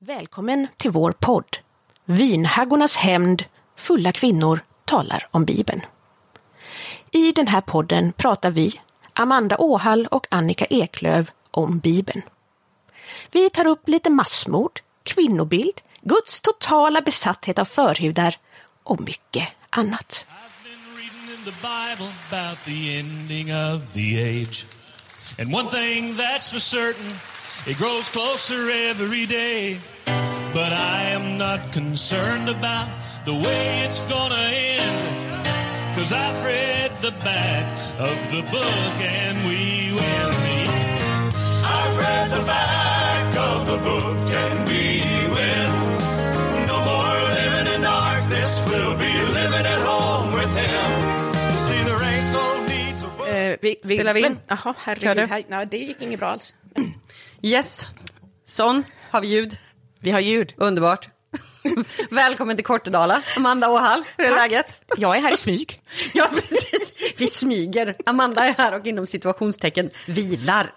Välkommen till vår podd. Vinhaggornas hämnd, fulla kvinnor talar om Bibeln. I den här podden pratar vi, Amanda Åhall och Annika Eklöv, om Bibeln. Vi tar upp lite massmord, kvinnobild, Guds totala besatthet av förhudar och mycket annat. And one thing that's for certain, it grows closer every day. But I am not concerned about the way it's gonna end. Cause I've read the back of the book and we will meet. I've read the back of the book and we will. No more living in darkness, we'll be living at home with him. See, there ain't no need for Eh, vi, vi, Spelar vi in? men- Jaha, herregud. Här, nej, det gick inget bra alls. Yes. Sån har vi ljud. Vi har ljud. Underbart. Välkommen till Kortedala. Amanda Åhall, hur är Tack. läget? Jag är här i smyg. Ja, precis. Vi smyger. Amanda är här och inom situationstecken vilar.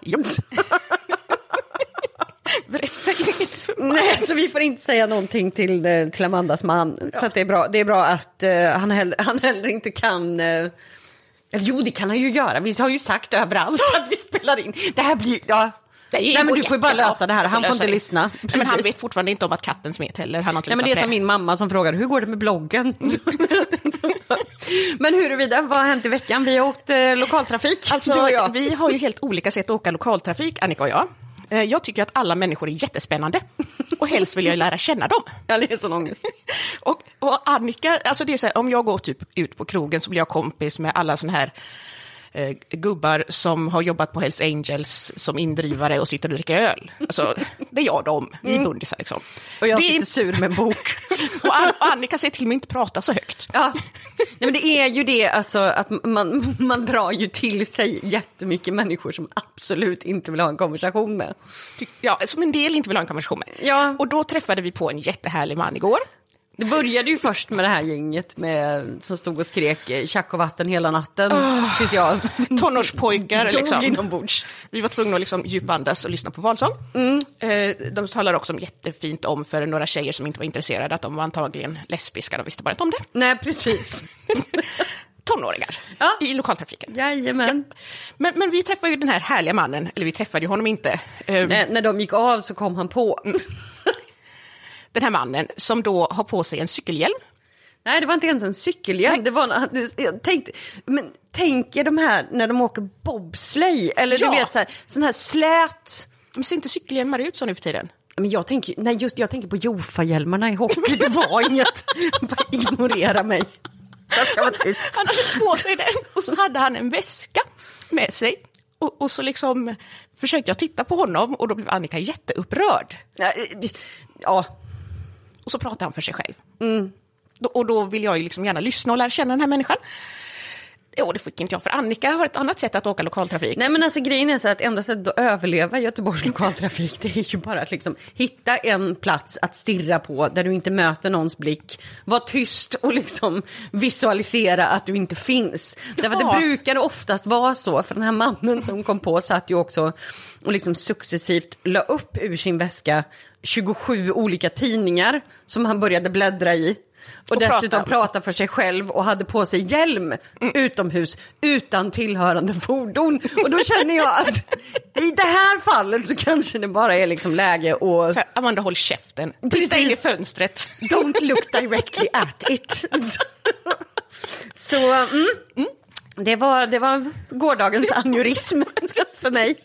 Berätta inget. Nej, så vi får inte säga någonting till, eh, till Amandas man. Så att det, är bra, det är bra att eh, han, heller, han heller inte kan... eller jo, det kan han ju göra. Vi har ju sagt överallt att vi spelar in. Det här blir... Ja. Nej, men går du får ju bara lösa det här. Han får inte det. lyssna. Nej, men han vet fortfarande inte om att katten smet heller. Han har inte Nej, men det är som min mamma som frågar, hur går det med bloggen? men huruvida, vad har hänt i veckan? Vi har åkt eh, lokaltrafik, Alltså, vi har ju helt olika sätt att åka lokaltrafik, Annika och jag. Eh, Jag tycker att alla människor är jättespännande och helst vill jag lära känna dem. Ja, det är sån ångest. Och, och Annika, alltså det är så här, om jag går typ ut på krogen så blir jag kompis med alla såna här eh, gubbar som har jobbat på Hells Angels som indrivare och sitter och dricker öl. Alltså, det är jag och dem, vi är bundisar liksom. Mm. Och jag det är sitter inte- sur med en bok. och An- och Annika säger till mig inte prata så högt. Ja. Nej, men det är ju det, alltså, att man, man drar ju till sig jättemycket människor som absolut inte vill ha en konversation med. Ja, som en del inte vill ha en konversation med. Ja. Och då träffade vi på en jättehärlig man igår. Det började ju först med det här gänget med, som stod och skrek tjack och vatten hela natten. Tills jag Tonårspojkar liksom. inombords. Vi var tvungna att liksom djupandas och lyssna på valsång. Mm. Eh, de talar också om jättefint om för några tjejer som inte var intresserade att de var antagligen lesbiska, de visste bara inte om det. Nej, precis. Tonåringar Ja. i lokaltrafiken. Jajamän. Men, men vi träffade ju den här härliga mannen, eller vi träffade ju honom inte. Eh, När, när de gick av så kom han på. Den här mannen som då har på sig en cykelhjälm. Nej, det var inte ens en cykelhjälm. Det var, jag tänkte, men tänk er de här när de åker bobsleigh. Eller Ja. du vet, så här, sån här slät... Men ser inte cykelhjälmar ut så nu för tiden? Men jag tänker, nej, just, jag tänker på Jofa-hjälmarna i hockey. Det var inget. Bara ignorera mig. Tyst. Han hade på sig den och så hade han en väska med sig. Och, och så liksom försökte jag titta på honom och då blev Annika jätteupprörd. Nej, det- Ja, och så pratar han för sig själv. Mm. Och då vill jag ju liksom gärna lyssna och lära känna den här människan. Jo, det fick inte jag, för Annika har ett annat sätt att åka lokaltrafik. Nej men alltså grejen är så att enda sättet att överleva Göteborgs lokaltrafik det är ju bara att liksom hitta en plats att stirra på där du inte möter någons blick. Var tyst och liksom visualisera att du inte finns. Därför att Ja. det brukar oftast vara så, för den här mannen som kom på satt ju också och liksom successivt la upp ur sin väska 27 olika tidningar som han började bläddra i. Och, Och dessutom prata. för sig själv och hade på sig hjälm utomhus utan tillhörande fordon. Och då känner jag att i det här fallet så kanske det bara är liksom läge att Så Amanda, håll käften. Titta in i fönstret. don't look directly at it. Så, så mm, det, var, det var gårdagens aneurism för mig.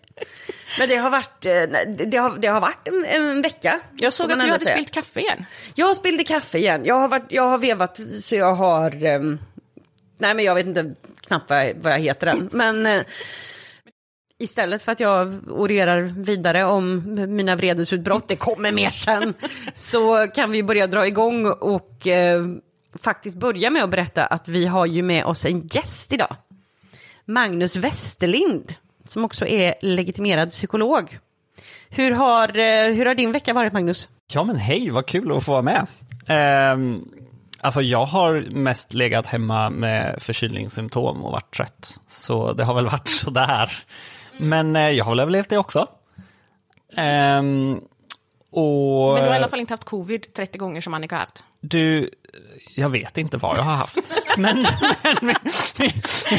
Men det har varit, eh, det har, det har varit en, en vecka. Jag såg att du hade säga. spillt kaffe igen. Jag spillde kaffe igen. Jag har, varit, jag har vevat så jag har... ehm, nej, men jag vet inte knappt vad jag, vad jag heter än. Men eh, istället för att jag orerar vidare om mina vredesutbrott, det kommer mer sen, så kan vi börja dra igång och eh, faktiskt börja med att berätta att vi har ju med oss en gäst idag. Magnus Westerlind, som också är legitimerad psykolog. Hur har, eh, hur har din vecka varit, Magnus? Ja men hej, vad kul att få vara med. Ehm, alltså jag har mest legat hemma med förkylningssymptom och varit trött. Så det har väl varit sådär. Men eh, jag har väl överlevt det också. Ehm, och Men du har i alla fall inte haft covid 30 gånger som Annika har haft. du, jag vet inte vad jag har haft. men, men,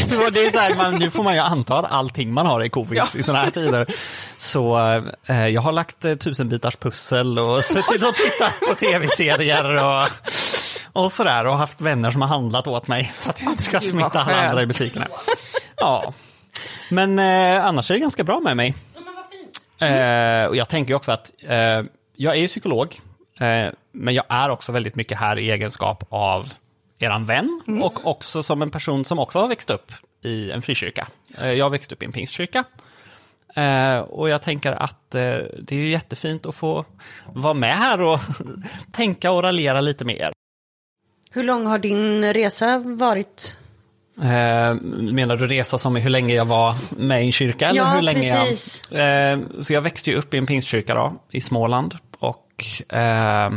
men det är så här, man, nu får man ju anta att allting man har är covid i sådana här tider. Så eh, jag har lagt eh, tusenbitars pussel och suttit och tittat på tv-serier och, och sådär och haft vänner som har handlat åt mig så att jag inte ska smitta alla andra i butikerna. Ja, men eh, annars är det ganska bra med mig. Eh, och jag tänker också att eh, jag är ju psykolog, eh, men jag är också väldigt mycket här i egenskap av eran vän och också som en person som också har växt upp i en frikyrka. Eh, jag har växt upp i en pingstkyrka. Eh, och jag tänker att eh, det är jättefint att få vara med här och tänka och raljera lite med er. Hur lång har din resa varit? Eh, menar du resa som i hur länge jag var med i en kyrka? Eller Ja, hur länge precis. Jag, eh, så jag växte ju upp i en pingstkyrka då, i Småland. Eh,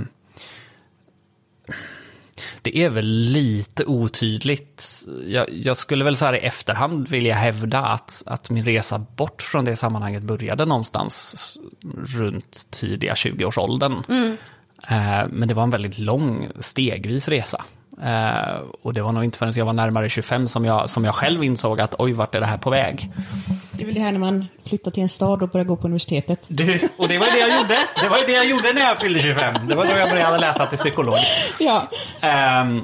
det är väl lite otydligt. Jag, jag skulle väl så här i efterhand vilja hävda att, att min resa bort från det sammanhanget började någonstans runt tidiga 20-årsåldern. Eh, men det var en väldigt lång stegvis resa. Eh, och det var nog inte förrän jag var närmare 25 som jag, som jag själv insåg att oj, vart är det här på väg? Det är väl det här när man flyttar till en stad och börjar gå på universitetet. Du, och det var det jag gjorde. Det var det jag gjorde när jag fyllde 25. Det var då jag började läsa till psykolog. Ja. Ehm,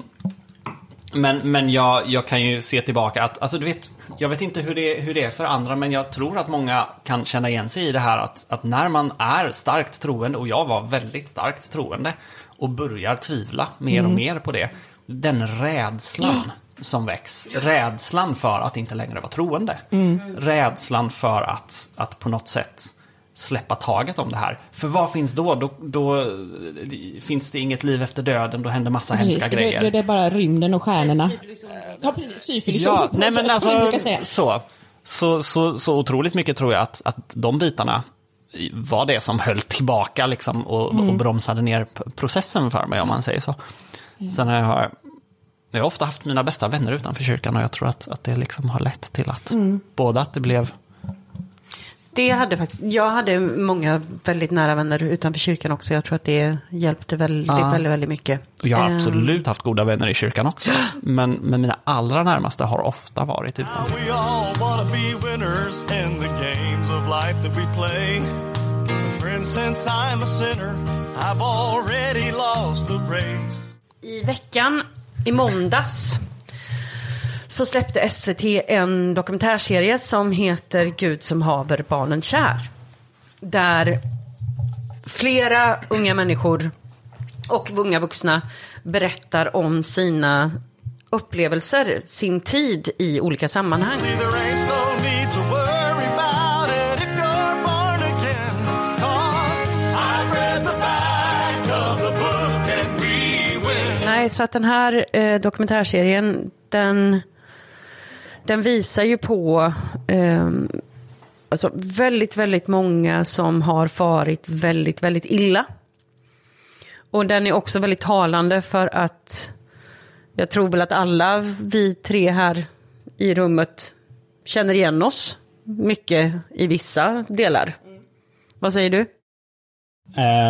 men men jag, jag kan ju se tillbaka att, alltså du vet, jag vet inte hur det, hur det är för andra, men jag tror att många kan känna igen sig i det här att, att när man är starkt troende, och jag var väldigt starkt troende, och börjar tvivla mer och mer på det, den rädslan som väcks, rädslan för att inte längre vara troende, rädslan för att, att på något sätt släppa taget om det här. För vad finns då? Då, då eh, finns det inget liv efter döden, då händer massa Precis. hemska Det, grejer. det, det är bara rymden och stjärnorna. Ja, precis. Syfilis Ja, nej men alltså, så, så, så, så otroligt mycket tror jag att, att de bitarna var det som höll tillbaka liksom, och, Mm. och bromsade ner processen för mig, om man säger så. Sen har jag, jag har ofta haft mina bästa vänner utanför kyrkan och jag tror att, att det liksom har lett till att Mm. både att det blev Det hade jag hade många väldigt nära vänner utanför kyrkan också. Jag tror att det hjälpte väldigt, Ja. väldigt, väldigt mycket. Och jag har Ehm, absolut haft goda vänner i kyrkan också. Men, men mina allra närmaste har ofta varit utanför. I veckan, i måndags, så släppte SVT en dokumentärserie som heter Gud som haver barnen kär. Där flera unga människor och unga vuxna berättar om sina upplevelser, sin tid i olika sammanhang. Nej, så att den här eh, dokumentärserien, den, den visar ju på eh, alltså väldigt, väldigt många som har farit väldigt, väldigt illa. Och den är också väldigt talande för att jag tror väl att alla vi tre här i rummet känner igen oss mycket i vissa delar. Vad säger du?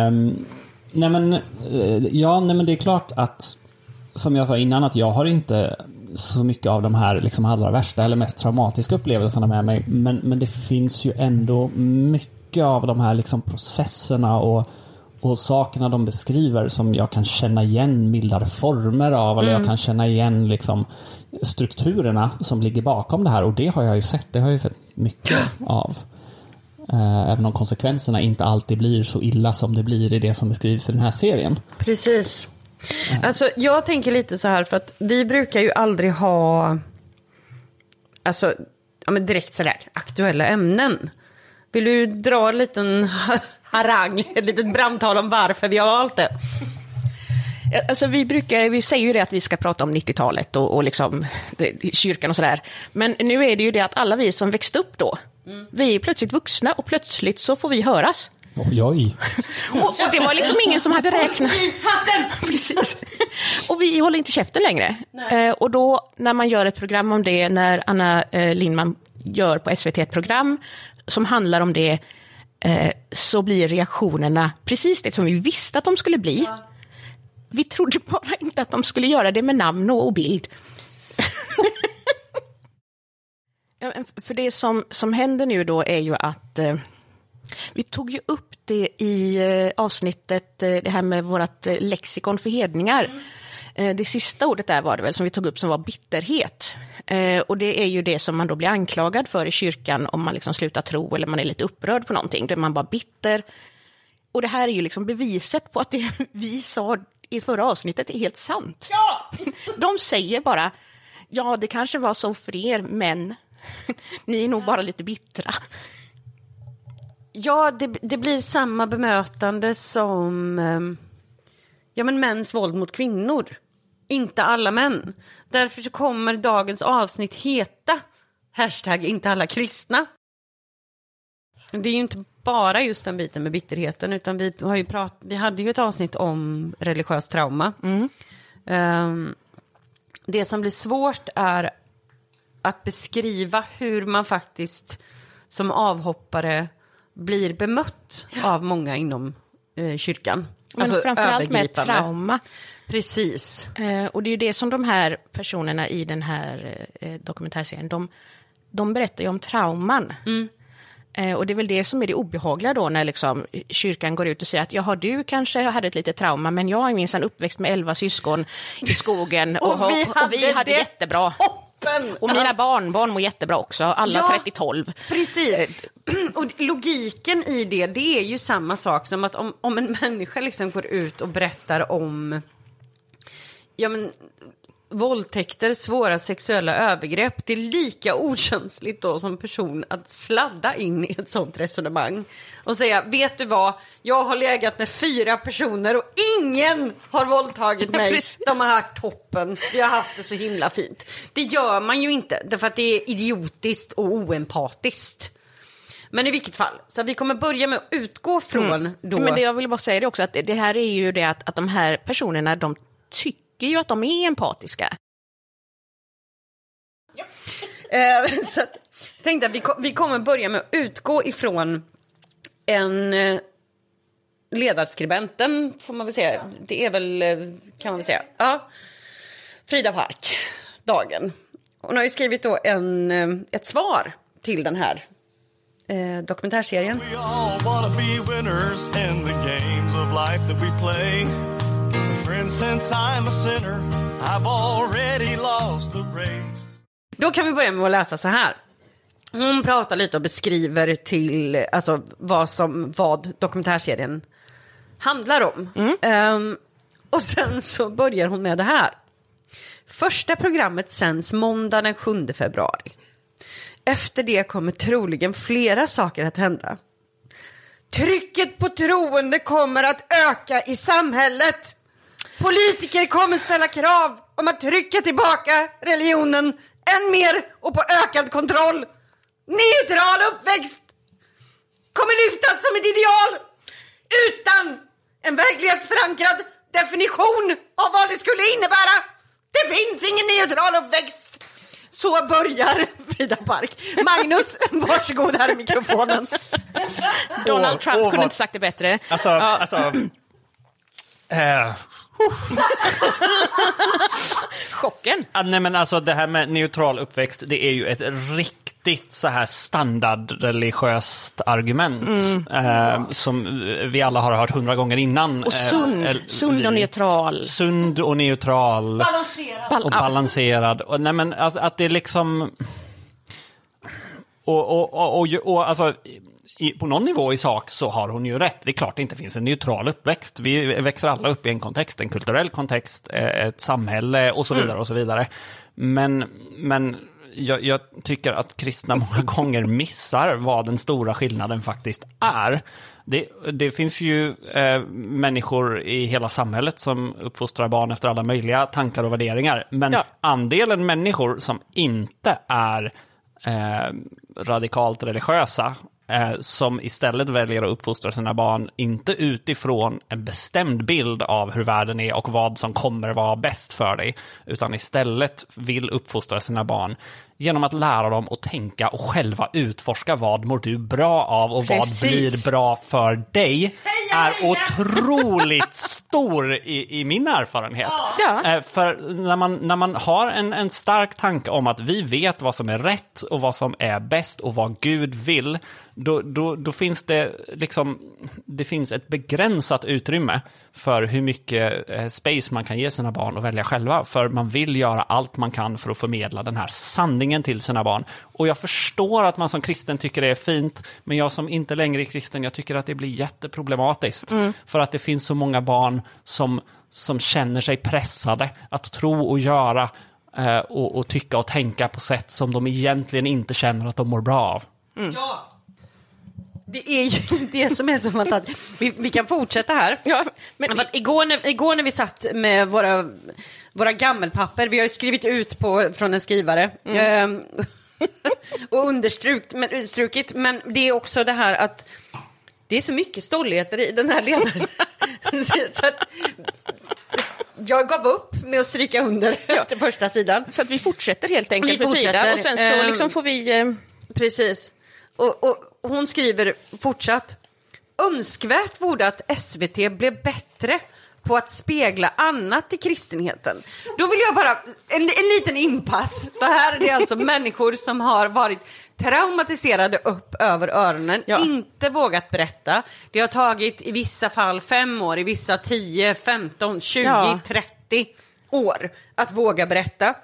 Um, nej men, eh, ja, nej men det är klart att, som jag sa innan, att jag har inte så mycket av de här liksom allra värsta eller mest traumatiska upplevelserna med mig. Men, men det finns ju ändå mycket av de här liksom processerna och, och sakerna de beskriver som jag kan känna igen mildare former av. Eller jag kan känna igen liksom strukturerna som ligger bakom det här. Och det har jag ju sett. Det har jag ju sett mycket av. Eh, Även om konsekvenserna inte alltid blir så illa som det blir i det som beskrivs i den här serien. Precis. Alltså, jag tänker lite så här, för att vi brukar ju aldrig ha alltså, ja, men direkt sådär aktuella ämnen. Vill du dra en liten harang, ett litet brandtal om varför vi har valt det? Alltså vi, brukar, vi säger ju det att vi ska prata om 90-talet och, och liksom, det, kyrkan och sådär. Men nu är det ju det att alla vi som växte upp då, vi är plötsligt vuxna och plötsligt så får vi höras. Oj, oj. Och, och det var liksom ingen som hade räknat. Precis. Och vi håller inte käften längre. Eh, och då när man gör ett program om det, när Anna eh, Lindman gör på SVT ett program som handlar om det, eh, så blir reaktionerna precis det som vi visste att de skulle bli. Vi trodde bara inte att de skulle göra det med namn och bild. Ja, För det som, som händer nu då är ju att eh, vi tog ju upp det i eh, avsnittet, eh, det här med vårt eh, lexikon för hedningar. Det sista ordet där var det väl som vi tog upp som var bitterhet. Och det är ju det som man då blir anklagad för i kyrkan om man liksom slutar tro eller man är lite upprörd på någonting. Då är man bara bitter. Och det här är ju liksom beviset på att det vi sa i förra avsnittet är helt sant. Ja! De säger bara, ja det kanske var så för er, men ni är nog bara lite bittra. Ja, det, det blir samma bemötande som ehm, ja, men mäns våld mot kvinnor. Inte alla män. Därför så kommer dagens avsnitt heta hashtag inte alla kristna. Det är ju inte bara just den biten med bitterheten, utan vi, har ju prat, vi hade ju ett avsnitt om religiöst trauma. Ehm, det som blir svårt är att beskriva hur man faktiskt som avhoppare blir bemött av många inom eh, kyrkan. Men Alltså framförallt med trauma. Precis. Eh, och det är ju det som de här personerna i den här eh, dokumentärserien, de, de berättar ju om trauman. Eh, och det är väl det som är det obehagliga då när liksom kyrkan går ut och säger att jaha, du kanske hade ett litet trauma, men jag är minsann uppväxt med elva syskon i skogen och, och, vi, hade, och vi hade det jättebra. toppen! Och mina barnbarn mår jättebra också, alla Ja. 30-12. Precis. Och logiken i det, det är ju samma sak som att om, om en människa liksom går ut och berättar om ja, men, våldtäkter, svåra sexuella övergrepp. Det är lika okänsligt då som person att sladda in i ett sånt resonemang och säga, vet du vad, jag har legat med fyra personer och ingen har våldtagit mig. Precis. De har haft toppen, vi har haft det så himla fint. Det gör man ju inte, därför att det är idiotiskt och oempatiskt. Men i vilket fall, så vi kommer börja med att utgå från då... Men det jag vill bara säga det också, att det- det här är ju det att, att de här personerna, de tycker ju att de är empatiska. Eh, så att, tänkte att vi, vi kommer börja med att utgå ifrån en eh, ledarskribenten, får man väl säga. Det är väl, eh, kan man väl säga. Ja. Frida Park, Dagen. Hon har ju skrivit då en, ett svar till den här eh, dokumentärserien. Friend, since I'm a sinner, I've already lost the race. Då kan vi börja med att läsa så här. Hon pratar lite och beskriver till alltså, vad, som, vad dokumentärserien handlar om. Ehm, och sen så börjar hon med det här. Första programmet sänds måndag den 7 februari. Efter det kommer troligen flera saker att hända. Trycket på troende kommer att öka i samhället. Politiker kommer ställa krav om att trycka tillbaka religionen än mer och på ökad kontroll. Neutral uppväxt kommer lyftas som ett ideal utan en verklighetsförankrad definition av vad det skulle innebära. Det finns ingen neutral uppväxt. Så börjar Frida Park. Magnus, varsågod här i mikrofonen. Donald Trump åh, kunde vad- inte sagt det bättre. Alltså, Ja, alltså... eh, chocken. ah, nej men alltså det här med neutral uppväxt, det är ju ett riktigt så här standardreligiöst argument. Eh, som vi alla har hört hundra gånger innan. Och Eh, sund, eller- sund och vi- neutral. Sund och neutral. Bal- och balanserad. Och, nej, men att, att det är liksom... Och, och, och, och, och alltså, i, på någon nivå i sak så har hon ju rätt. Det är klart det inte finns en neutral uppväxt. Vi växer alla upp i en kontext, en kulturell kontext, eh, ett samhälle och så vidare. och så vidare. Men, men jag, jag tycker att kristna många gånger missar vad den stora skillnaden faktiskt är. Det, det finns ju eh, människor i hela samhället som uppfostrar barn efter alla möjliga tankar och värderingar. Men Ja. andelen människor som inte är eh, radikalt religiösa eh, som istället väljer att uppfostra sina barn, inte utifrån en bestämd bild av hur världen är och vad som kommer vara bäst för dig, utan istället vill uppfostra sina barn genom att lära dem att tänka och själva utforska vad mår du bra av och Precis. vad blir bra för dig, är otroligt stor i, i min erfarenhet. Ja. Eh, För när man, när man har en, en stark tanke om att vi vet vad som är rätt och vad som är bäst och vad Gud vill, då, då, då finns det liksom, det finns ett begränsat utrymme för hur mycket eh, space man kan ge sina barn och välja själva. För man vill göra allt man kan för att förmedla den här sanningen till sina barn. Och jag förstår att man som kristen tycker det är fint, men jag som inte längre är kristen, jag tycker att det blir jätteproblematiskt. För att det finns så många barn som, som känner sig pressade att tro och göra eh, och, och tycka och tänka på sätt som de egentligen inte känner att de mår bra av. Det är ju det som är så fantastiskt. Vi, vi kan fortsätta här. Ja, men Men igår, när, igår när vi satt med våra, våra gammelpapper, vi har ju skrivit ut på, från en skrivare. ehm, och understrukit, men, strukit, men det är också det här att det är så mycket stolligheter i den här ledaren. så att, jag gav upp med att stryka under efter första sidan. Så att vi fortsätter helt enkelt Vi fortsätter. och sen så Ehm, liksom får vi... eh, Precis. Och, och hon skriver fortsatt. Önskvärt vore att SVT blev bättre på att spegla annat i kristenheten. Då vill jag bara, en, en liten inpass. Det här är det alltså människor som har varit traumatiserade upp över öronen, Ja. inte vågat berätta. Det har tagit i vissa fall fem år, i vissa 10, 15, 20, Ja. 30 år att våga berätta.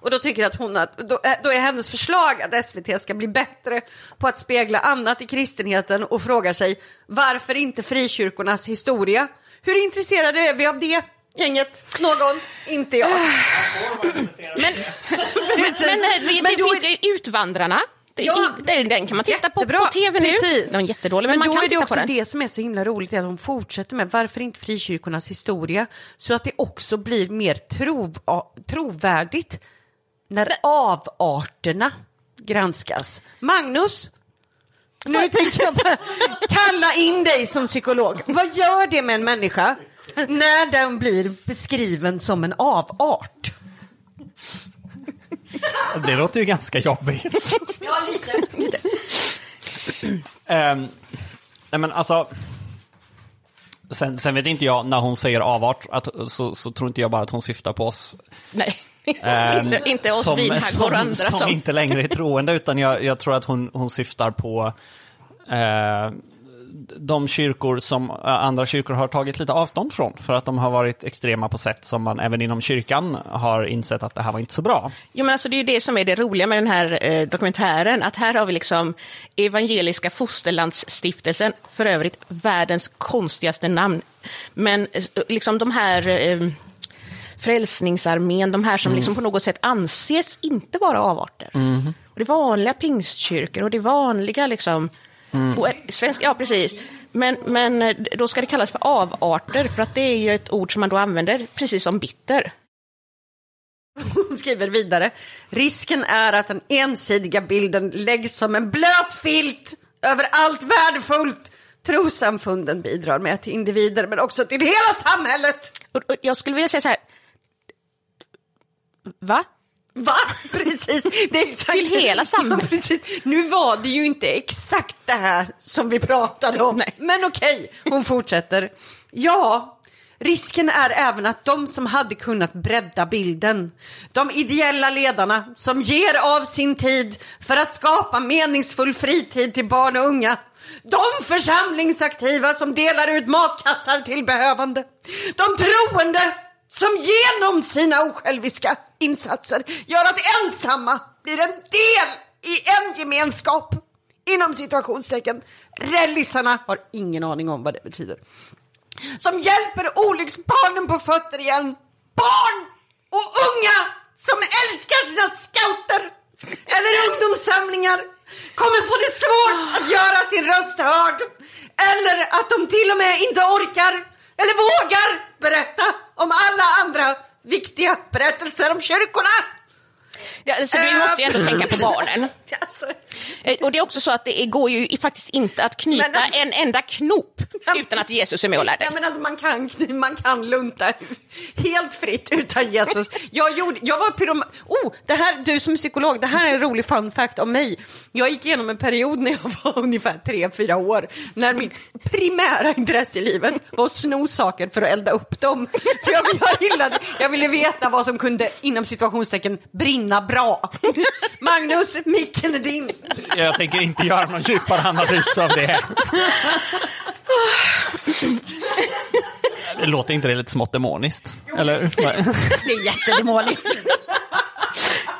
Och då tycker att hon att, då är, då är hennes förslag att SVT ska bli bättre på att spegla annat i kristenheten och frågar sig varför inte frikyrkornas historia? Hur intresserade är vi av det gänget? Någon? Inte jag. Men, men eh, Men det då finns ju Utvandrarna. Det- Ja, i- den, den kan man titta på, Jättebra, på tv nu. precis. Den är jättedålig, men, men man då kan är det titta också på den. det som är så himla roligt, är att de fortsätter med varför inte frikyrkornas historia, så att det också blir mer tro, trovärdigt när avarterna granskas. Magnus, nu tänker jag bara kalla in dig som psykolog. Vad gör det med en människa när den blir beskriven som en avart? Det låter ju ganska jobbigt. Ja, lite. Ehm, nej men alltså, sen, sen vet inte jag, när hon säger avart, att, så, så tror inte jag bara att hon syftar på oss. Nej, ehm, inte, inte oss som, vinhaggor och andra som, som... inte längre är troende, utan jag, jag tror att hon, hon syftar på eh, de kyrkor som eh, andra kyrkor har tagit lite avstånd från, för att de har varit extrema på sätt som man även inom kyrkan har insett att det här var inte så bra. Jo, men alltså, det är ju det som är det roliga med den här eh, dokumentären, att här har vi liksom Evangeliska Fosterlandsstiftelsen, för övrigt världens konstigaste namn. Men eh, liksom de här eh, Frälsningsarmén, de här som liksom på något sätt anses inte vara avarter. Och det är vanliga pingstkyrkor och det är vanliga liksom, och, eh, svensk, ja precis. Men, men eh, då ska det kallas för avarter, för att det är ju ett ord som man då använder, precis som bitter. Hon skriver vidare. Risken är att den ensidiga bilden läggs som en blöt filt över allt värdefullt trossamfunden bidrar med till individer men också till hela samhället. Och, och jag skulle vilja säga så här. Va? Va? Precis. Det är exakt. Till hela samhället. Ja. Nu var det ju inte exakt det här som vi pratade om. Nej. Men okej, hon fortsätter. Ja, risken är även att de som hade kunnat bredda bilden, de ideella ledarna som ger av sin tid för att skapa meningsfull fritid till barn och unga, de församlingsaktiva som delar ut matkassar till behövande, de troende som genom sina osjälviska insatser gör att ensamma blir en del i en gemenskap. Inom situationstecken. Rällisarna har ingen aning om vad det betyder. Som hjälper olycksbarnen på fötter igen. Barn och unga som älskar sina scouter eller ungdomssamlingar kommer få det svårt att göra sin röst hörd. Eller att de till och med inte orkar eller vågar berätta om alla andra viktiga berättelser om kyrkorna. Ja, alltså, vi måste ju ändå tänka på barnen. Alltså, Eh, Och det är också så att det går ju faktiskt inte att knyta alltså- en enda knop utan att Jesus är med och lär dig. Ja, men alltså, man, kan, man kan lunta helt fritt utan Jesus. Jag, gjorde, jag var pyrom... Oh, det här, du som är psykolog, det här är en rolig fun fact om mig. Jag gick igenom en period när jag var ungefär tre fyra år, när mitt primära intresse i livet var att sno saker för att elda upp dem. För jag, jag, gillade, jag ville veta vad som kunde, inom situationstecken, brinna bra. Magnus, micken är din. Jag tänker inte göra någon djupare analys av det. Det låter inte det lite smått demoniskt? Eller? Det är jättedemoniskt.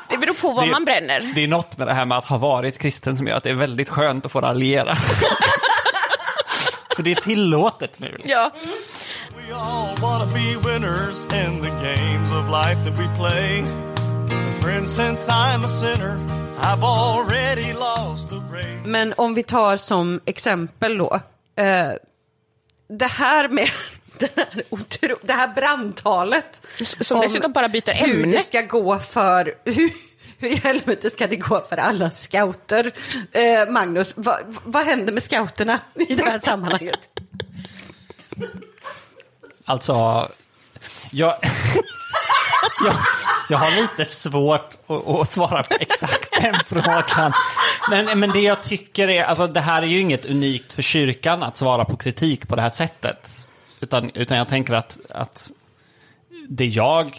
Det beror på vad Det- man bränner. Det är något med det här med att ha varit kristen som gör att det är väldigt skönt att få raljera. För det är tillåtet nu. Ja. We all wanna be winners in the games of life that we play. And friends, since I'm a sinner, I've already lost the race. Men om vi tar som exempel då. Eh, det här med det här, otro, det här brandtalet. Som om dessutom bara byter Hur ämne. det ska gå för... Hur, hur i helvete ska det gå för alla scouter? Eh, Magnus, vad, vad händer med scouterna i det här sammanhanget? Alltså, jag, jag, jag har lite svårt att, att svara på exakt den frågan. Men, men det jag tycker är, alltså det här är ju inget unikt för kyrkan att svara på kritik på det här sättet. Utan, utan jag tänker att, att det jag,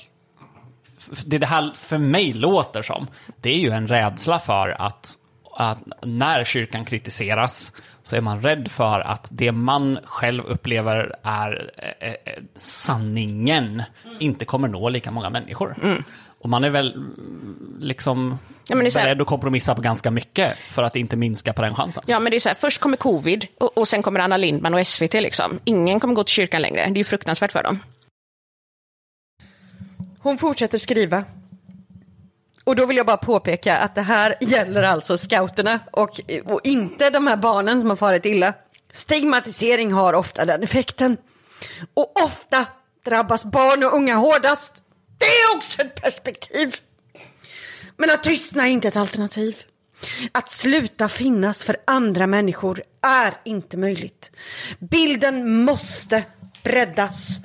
det det här för mig låter som, det är ju en rädsla för att, att när kyrkan kritiseras så är man rädd för att det man själv upplever är eh, eh, sanningen inte kommer nå lika många människor. Och man är väl mm, liksom Ja, men det är så här- beredd att kompromissa på ganska mycket för att inte minska på den chansen. Ja, men det är så här, först kommer covid och, och sen kommer Anna Lindman och SVT. Liksom. Ingen kommer gå till kyrkan längre. Det är ju fruktansvärt för dem. Hon fortsätter skriva. Och då vill jag bara påpeka att det här gäller alltså scouterna och, och inte de här barnen som har farit illa. Stigmatisering har ofta den effekten. Och ofta drabbas barn och unga hårdast. Det är också ett perspektiv. Men att tystna är inte ett alternativ. Att sluta finnas för andra människor är inte möjligt. Bilden måste breddas.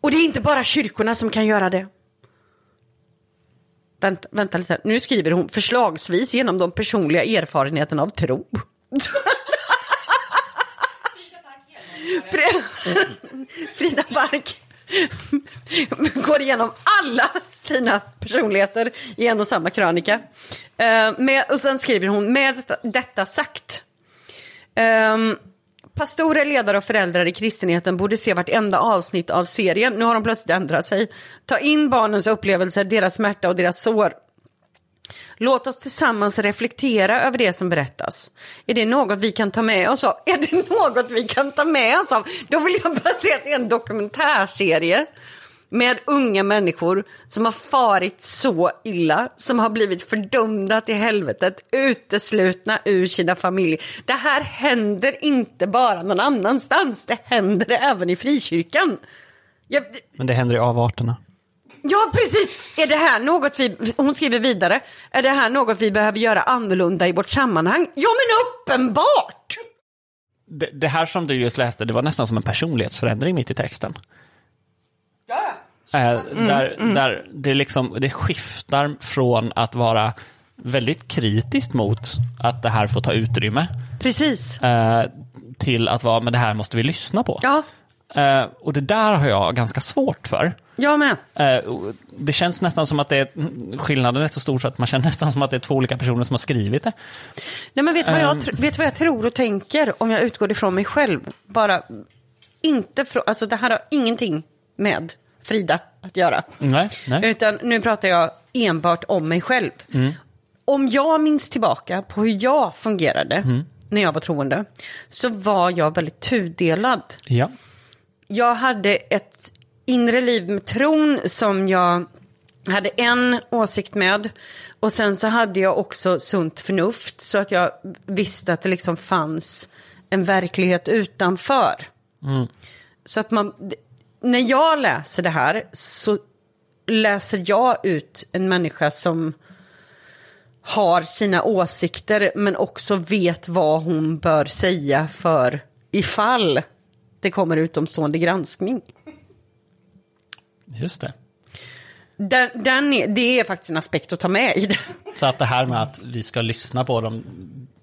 Och det är inte bara kyrkorna som kan göra det. Vänta, vänta lite, här. nu skriver hon förslagsvis genom de personliga erfarenheterna av tro. Frida Bark går igenom alla sina personligheter i en och samma krönika. Uh, med, och sen skriver hon, med detta, detta sagt. Ehm, Pastorer, ledare och föräldrar i kristenheten borde se vartenda avsnitt av serien. Nu har de plötsligt ändrat sig. Ta in barnens upplevelser, deras smärta och deras sår. Låt oss tillsammans reflektera över det som berättas. Är det något vi kan ta med oss av? Är det något vi kan ta med oss av? Då vill jag bara säga att det är en dokumentärserie med unga människor som har farit så illa, som har blivit fördömda till helvetet, uteslutna ur sina familjer. Det här händer inte bara någon annanstans, det händer även i frikyrkan. Jag, Men det händer i avarterna. Ja, precis. Är det här något vi, hon skriver vidare, är det här något vi behöver göra annorlunda i vårt sammanhang? Ja, men uppenbart! Det, det här som du just läste, det var nästan som en personlighetsförändring mitt i texten. Eh, där, där det, liksom, det skiftar från att vara väldigt kritiskt mot att det här får ta utrymme Precis. eh, till att vara, men det här måste vi lyssna på. Ja, Eh, och det där har jag ganska svårt för. jag med. Det känns nästan som att det är, skillnaden är så stor så att man känner nästan som att det är två olika personer som har skrivit det. Nej, men vet du vad, jag, vet vad jag tror och tänker om jag utgår ifrån mig själv? Bara inte från, alltså det här har ingenting med Frida att göra. Nej, nej. Utan nu pratar jag enbart om mig själv. Om jag minns tillbaka på hur jag fungerade när jag var troende, så var jag väldigt tudelad. Ja. Jag hade ett inre liv med tron som jag hade en åsikt med. Och sen så hade jag också sunt förnuft så att jag visste att det liksom fanns en verklighet utanför. Så att man, när jag läser det här så läser jag ut en människa som har sina åsikter men också vet vad hon bör säga för ifall det kommer utomstående granskning. Just det. Den, den är, det är faktiskt en aspekt att ta med i det. Så att det här med att vi ska lyssna på dem,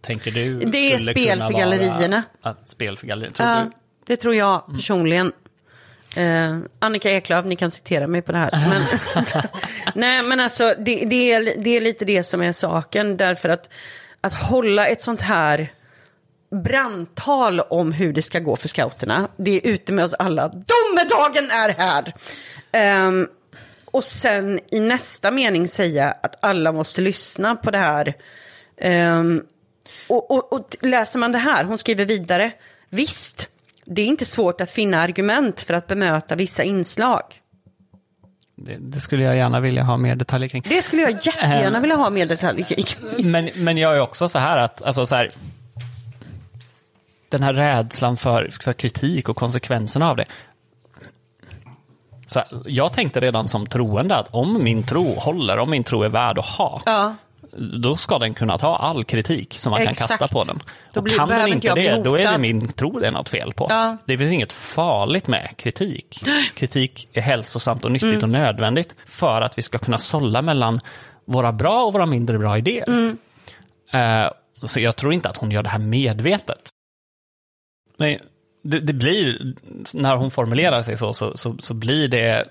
tänker du Det är spel för gallerierna. Att spel för gallerierna. Tror Ja, du? det tror jag personligen. Eh, Annika Eklöf, ni kan citera mig på det här. Men, nej, men alltså det, det, är, det är lite det som är saken. Därför att, att hålla ett sånt här brandtal om hur det ska gå för scouterna. Det är ute med oss alla. Domedagen är här! Ehm, och sen i nästa mening säga att alla måste lyssna på det här. Ehm, och, och, och läser man det här, hon skriver vidare. Visst, det är inte svårt att finna argument för att bemöta vissa inslag. Det, det skulle jag gärna vilja ha mer detaljer kring. Det skulle jag jättegärna vilja ha mer detaljer kring. Men, men jag är också så här att, alltså så här, den här rädslan för, för kritik och konsekvenserna av det. Så jag tänkte redan som troende att om min tro håller, om min tro är värd att ha, Ja. Då ska den kunna ta all kritik som man Exakt. kan kasta på den. Då och blir- kan den inte det, då är det min tro det är något fel på. Ja. Det finns inget farligt med kritik. Kritik är hälsosamt och nyttigt Mm. och nödvändigt för att vi ska kunna sålla mellan våra bra och våra mindre bra idéer. Mm. Eh, så jag tror inte att hon gör det här medvetet. Men det, det blir, när hon formulerar sig så, så, så, så blir det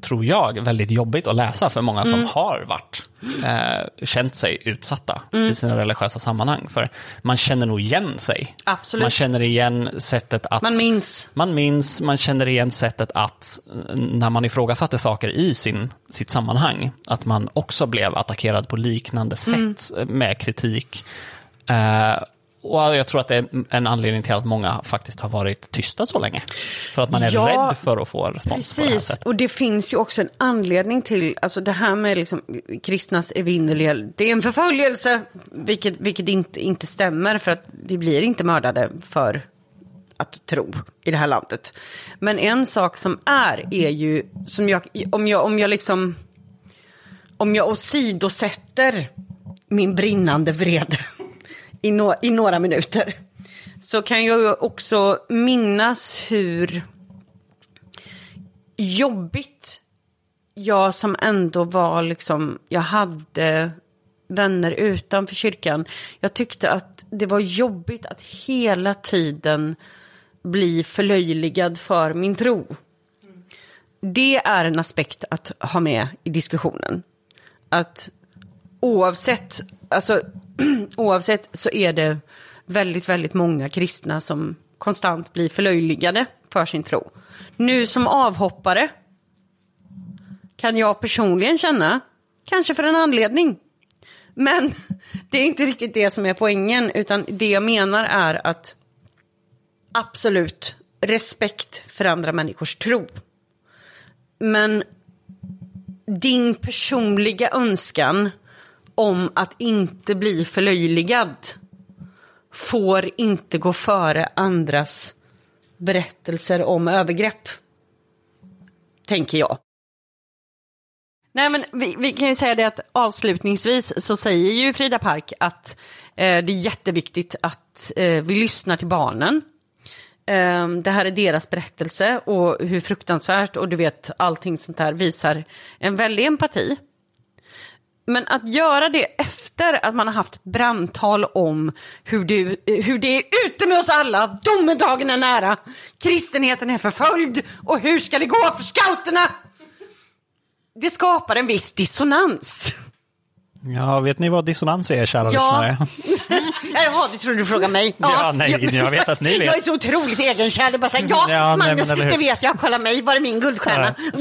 tror jag, väldigt jobbigt att läsa för många Mm. som har varit, eh, känt sig utsatta i sina religiösa sammanhang. För man känner nog igen sig. Absolut. Man känner igen sättet att... Man minns. Man minns, man känner igen sättet att, när man ifrågasatte saker i sin, sitt sammanhang, att man också blev attackerad på liknande sätt eh, med kritik. Eh, och jag tror att det är en anledning till att många faktiskt har varit tysta så länge. För att man är Ja, rädd för att få respons på det här Precis, sättet. och det finns ju också en anledning till, alltså det här med liksom, kristnas evinnerliga, det är en förföljelse, vilket, vilket inte, inte stämmer för att vi blir inte mördade för att tro i det här landet. Men en sak som är, är ju, som jag, om jag, om jag liksom, om jag åsidosätter min brinnande vrede i, no, i några minuter, så kan jag också minnas hur jobbigt jag som ändå var liksom, jag hade vänner utanför kyrkan. Jag tyckte att det var jobbigt att hela tiden bli förlöjligad för min tro. Det är en aspekt att ha med i diskussionen. Att oavsett, alltså, oavsett så är det väldigt, väldigt många kristna som konstant blir förlöjligade för sin tro. Nu som avhoppare kan jag personligen känna, kanske för en anledning. Men det är inte riktigt det som är poängen, utan det jag menar är att absolut respekt för andra människors tro. Men din personliga önskan om att inte bli förlöjligad får inte gå före andras berättelser om övergrepp. Tänker jag. Nej, men vi, vi kan ju säga det att avslutningsvis så säger ju Frida Park att eh, det är jätteviktigt att eh, vi lyssnar till barnen. Eh, det här är deras berättelse och hur fruktansvärt och du vet allting sånt här visar en väldig empati. Men att göra det efter att man har haft ett brandtal om hur det, hur det är ute med oss alla, domedagen är nära, kristenheten är förföljd och hur ska det gå för scouterna? Det skapar en viss dissonans. Ja, vet ni vad dissonans är, kära lyssnare? Jaha, du trodde du frågade mig? Ja, nej, jag vet att ni vet. Jag är så otroligt egenkär. Det bara här, ja, Ja, nej, Magnus, hur? det vet jag. Kolla mig, var är min guldstjärna?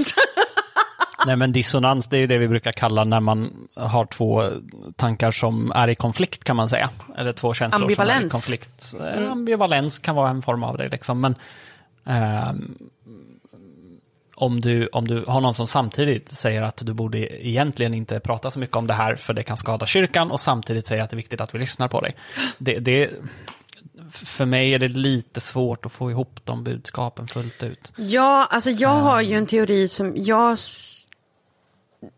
Nej, men dissonans, det är ju det vi brukar kalla när man har två tankar som är i konflikt, kan man säga. Eller två känslor som är i konflikt. Eh, Ambivalens kan vara en form av det, liksom. Men ehm, om, du, om du har någon som samtidigt säger att du borde egentligen inte prata så mycket om det här, för det kan skada kyrkan, och samtidigt säger att det är viktigt att vi lyssnar på dig. Det, det, för mig är det lite svårt att få ihop de budskapen fullt ut. Ja, alltså jag har ju en teori som jag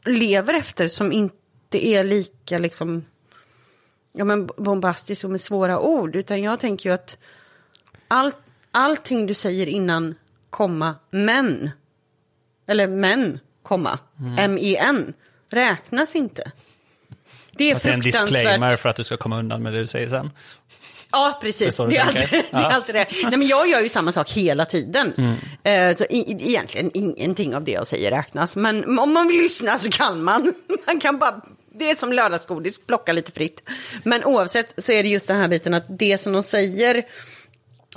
lever efter som inte är lika liksom ja, men bombastisk och med svåra ord. Utan jag tänker ju att all, allting du säger innan komma men, eller men, komma, M-E-N, räknas inte. Det är Att det är en disclaimer för att du ska komma undan med det du säger sen. Ja, precis. Det är, alltid, det är alltid det. Nej, men jag gör ju samma sak hela tiden. Mm. Eh, så egentligen ingenting av det jag säger räknas. Men om man vill lyssna så kan man. Man kan bara, det är som lördagsgodis, plocka lite fritt. Men oavsett så är det just den här biten att det som de säger,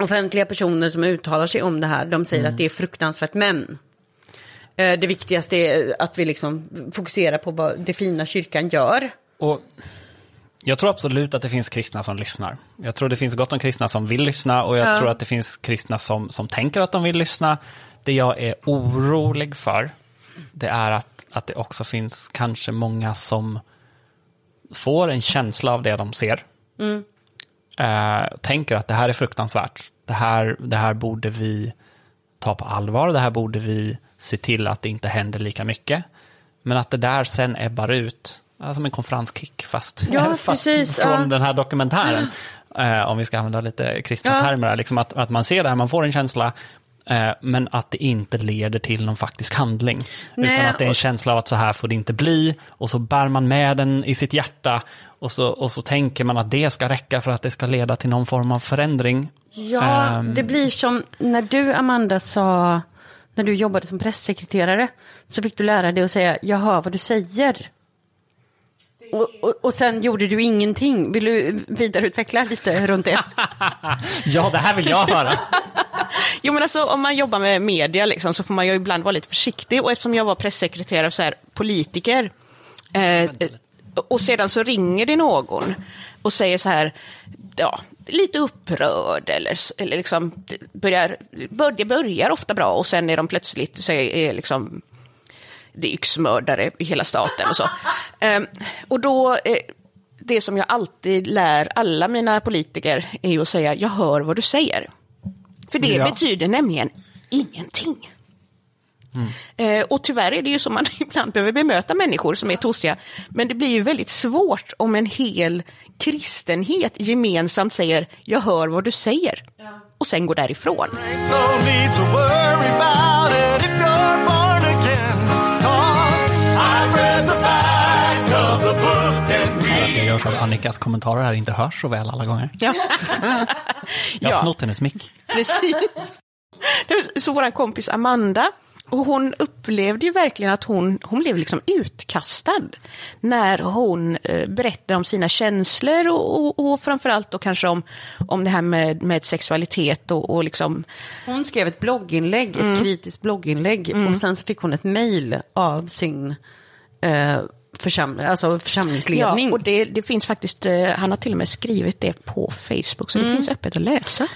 offentliga personer som uttalar sig om det här, de säger Mm. att det är fruktansvärt men. Eh, det viktigaste är att vi liksom fokuserar på vad det fina kyrkan gör. Och jag tror absolut att det finns kristna som lyssnar. Jag tror det finns gott om kristna som vill lyssna och jag Ja. tror att det finns kristna som, som tänker att de vill lyssna. Det jag är orolig för, det är att, att det också finns kanske många som får en känsla av det de ser. Eh, tänker att det här är fruktansvärt. Det här, det här borde vi ta på allvar. Det här borde vi se till att det inte händer lika mycket. Men att det där sen ebbar ut, som en konferenskick fast, Ja, fast precis, från ja. den här dokumentären. Eh, om vi ska använda lite kristna Ja. termer. Liksom att, att man ser det här, man får en känsla, eh, men att det inte leder till någon faktisk handling. Nej, utan att det är en och- känsla av att så här får det inte bli. Och så bär man med den i sitt hjärta. Och så, och så tänker man att det ska räcka för att det ska leda till någon form av förändring. Ja, Ehm. det blir som när du, Amanda, sa, när du jobbade som pressekreterare, så fick du lära dig att säga, jag hör vad du säger. Och, och, och sen gjorde du ingenting. Vill du vidareutveckla lite runt det? Ja, det här vill jag höra. Jo men alltså om man jobbar med media liksom, så får man ju ibland vara lite försiktig och eftersom jag var pressekreterare och så här, politiker eh, och sedan så ringer det någon och säger så här, ja, lite upprörd eller, eller liksom börjar, bör- det börjar ofta bra och sen är de plötsligt så är, är liksom det är yxmördare i hela staten och så. Ehm, och då, eh, det som jag alltid lär alla mina politiker är ju att säga, jag hör vad du säger. För det Ja. betyder nämligen ingenting. Eh, och tyvärr är det ju så man ibland behöver bemöta människor som är tossiga. Men det blir ju väldigt svårt om en hel kristenhet gemensamt säger, jag hör vad du säger. Och sen går därifrån. No görs av Annikas kommentarer här inte hörs så väl alla gånger. Ja. Jag har Ja. snott hennes mick. Precis. Det var Så vår kompis Amanda, och hon upplevde ju verkligen att hon, hon blev liksom utkastad när hon eh, berättade om sina känslor och, och, och framförallt då kanske om, om det här med, med sexualitet och, och liksom, Hon skrev ett blogginlägg, ett kritiskt blogginlägg. Och sen så fick hon ett mejl av sin eh, försam alltså församlingsledning. ja, och det, det finns faktiskt, eh, han har till och med skrivit det på Facebook, så det finns öppet att läsa.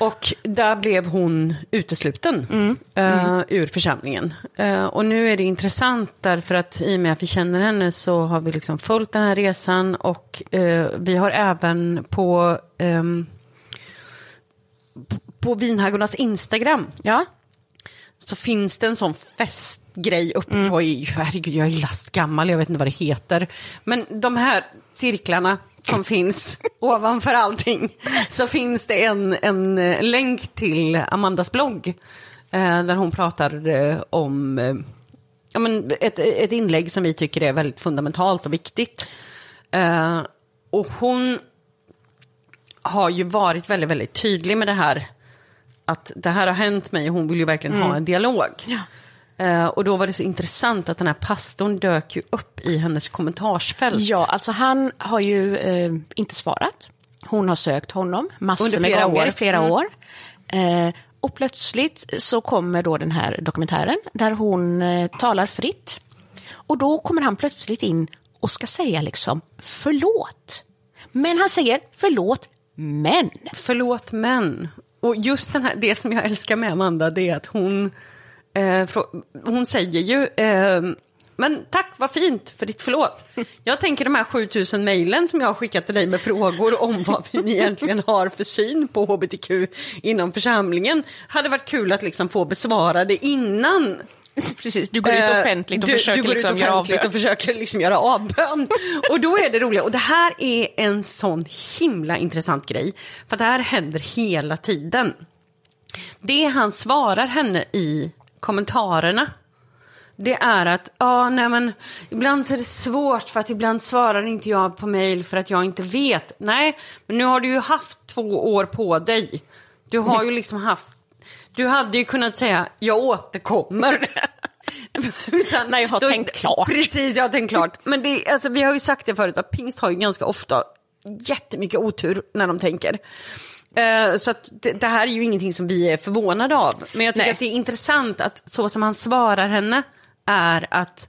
Och där blev hon utesluten eh, ur församlingen. Eh, och nu är det intressant därför att i och med att vi känner henne så har vi liksom följt den här resan och eh, vi har även på, p- på Vinhaggornas Instagram Ja, så finns det en sån festgrej uppe på, i- herregud jag är lastgammal, jag vet inte vad det heter. Men de här cirklarna som finns ovanför allting, så finns det en, en eh, länk till Amandas blogg. Eh, där hon pratar eh, om eh, ja, men ett, ett inlägg som vi tycker är väldigt fundamentalt och viktigt. Eh, och hon har ju varit väldigt, väldigt tydlig med det här. Att det här har hänt mig och hon vill ju verkligen ha en dialog. Eh, och då var det så intressant att den här pastorn dök ju upp i hennes kommentarsfält. Ja, alltså han har ju eh, inte svarat. Hon har sökt honom massor Under med flera gånger, år. flera Mm. år. Eh, och plötsligt så kommer då den här dokumentären där hon talar fritt. Och då kommer han plötsligt in och ska säga liksom förlåt. Men han säger förlåt, men. Förlåt men. Och just den här, det som jag älskar med Amanda det är att hon, eh, hon säger ju, eh, Men tack, vad fint för ditt förlåt. Jag tänker de här 7000 mejlen som jag har skickat till dig med frågor om vad vi egentligen har för syn på hbtq inom församlingen. Hade varit kul att liksom få besvarade innan Precis, du går ut Eh, offentligt och du, försöker du går liksom ut göra avbön. och försöker liksom göra avbön. Och då är det roliga, och det här är en sån himla intressant grej, för det här händer hela tiden. Det han svarar henne i kommentarerna, det är att, ja, nej men, ibland så är det svårt för att ibland svarar inte jag på mejl för att jag inte vet. Nej, men nu har du ju haft två år på dig. Du har ju liksom haft, du hade ju kunnat säga, jag återkommer. Utan, Nej, jag har tänkt klart. Precis, jag har tänkt klart. Men det, alltså, vi har ju sagt det förut, att pingst har ju ganska ofta jättemycket otur när de tänker. Eh, Så det, det här är ju ingenting som vi är förvånade av. Men jag tycker Nej. att det är intressant att så som han svarar henne är att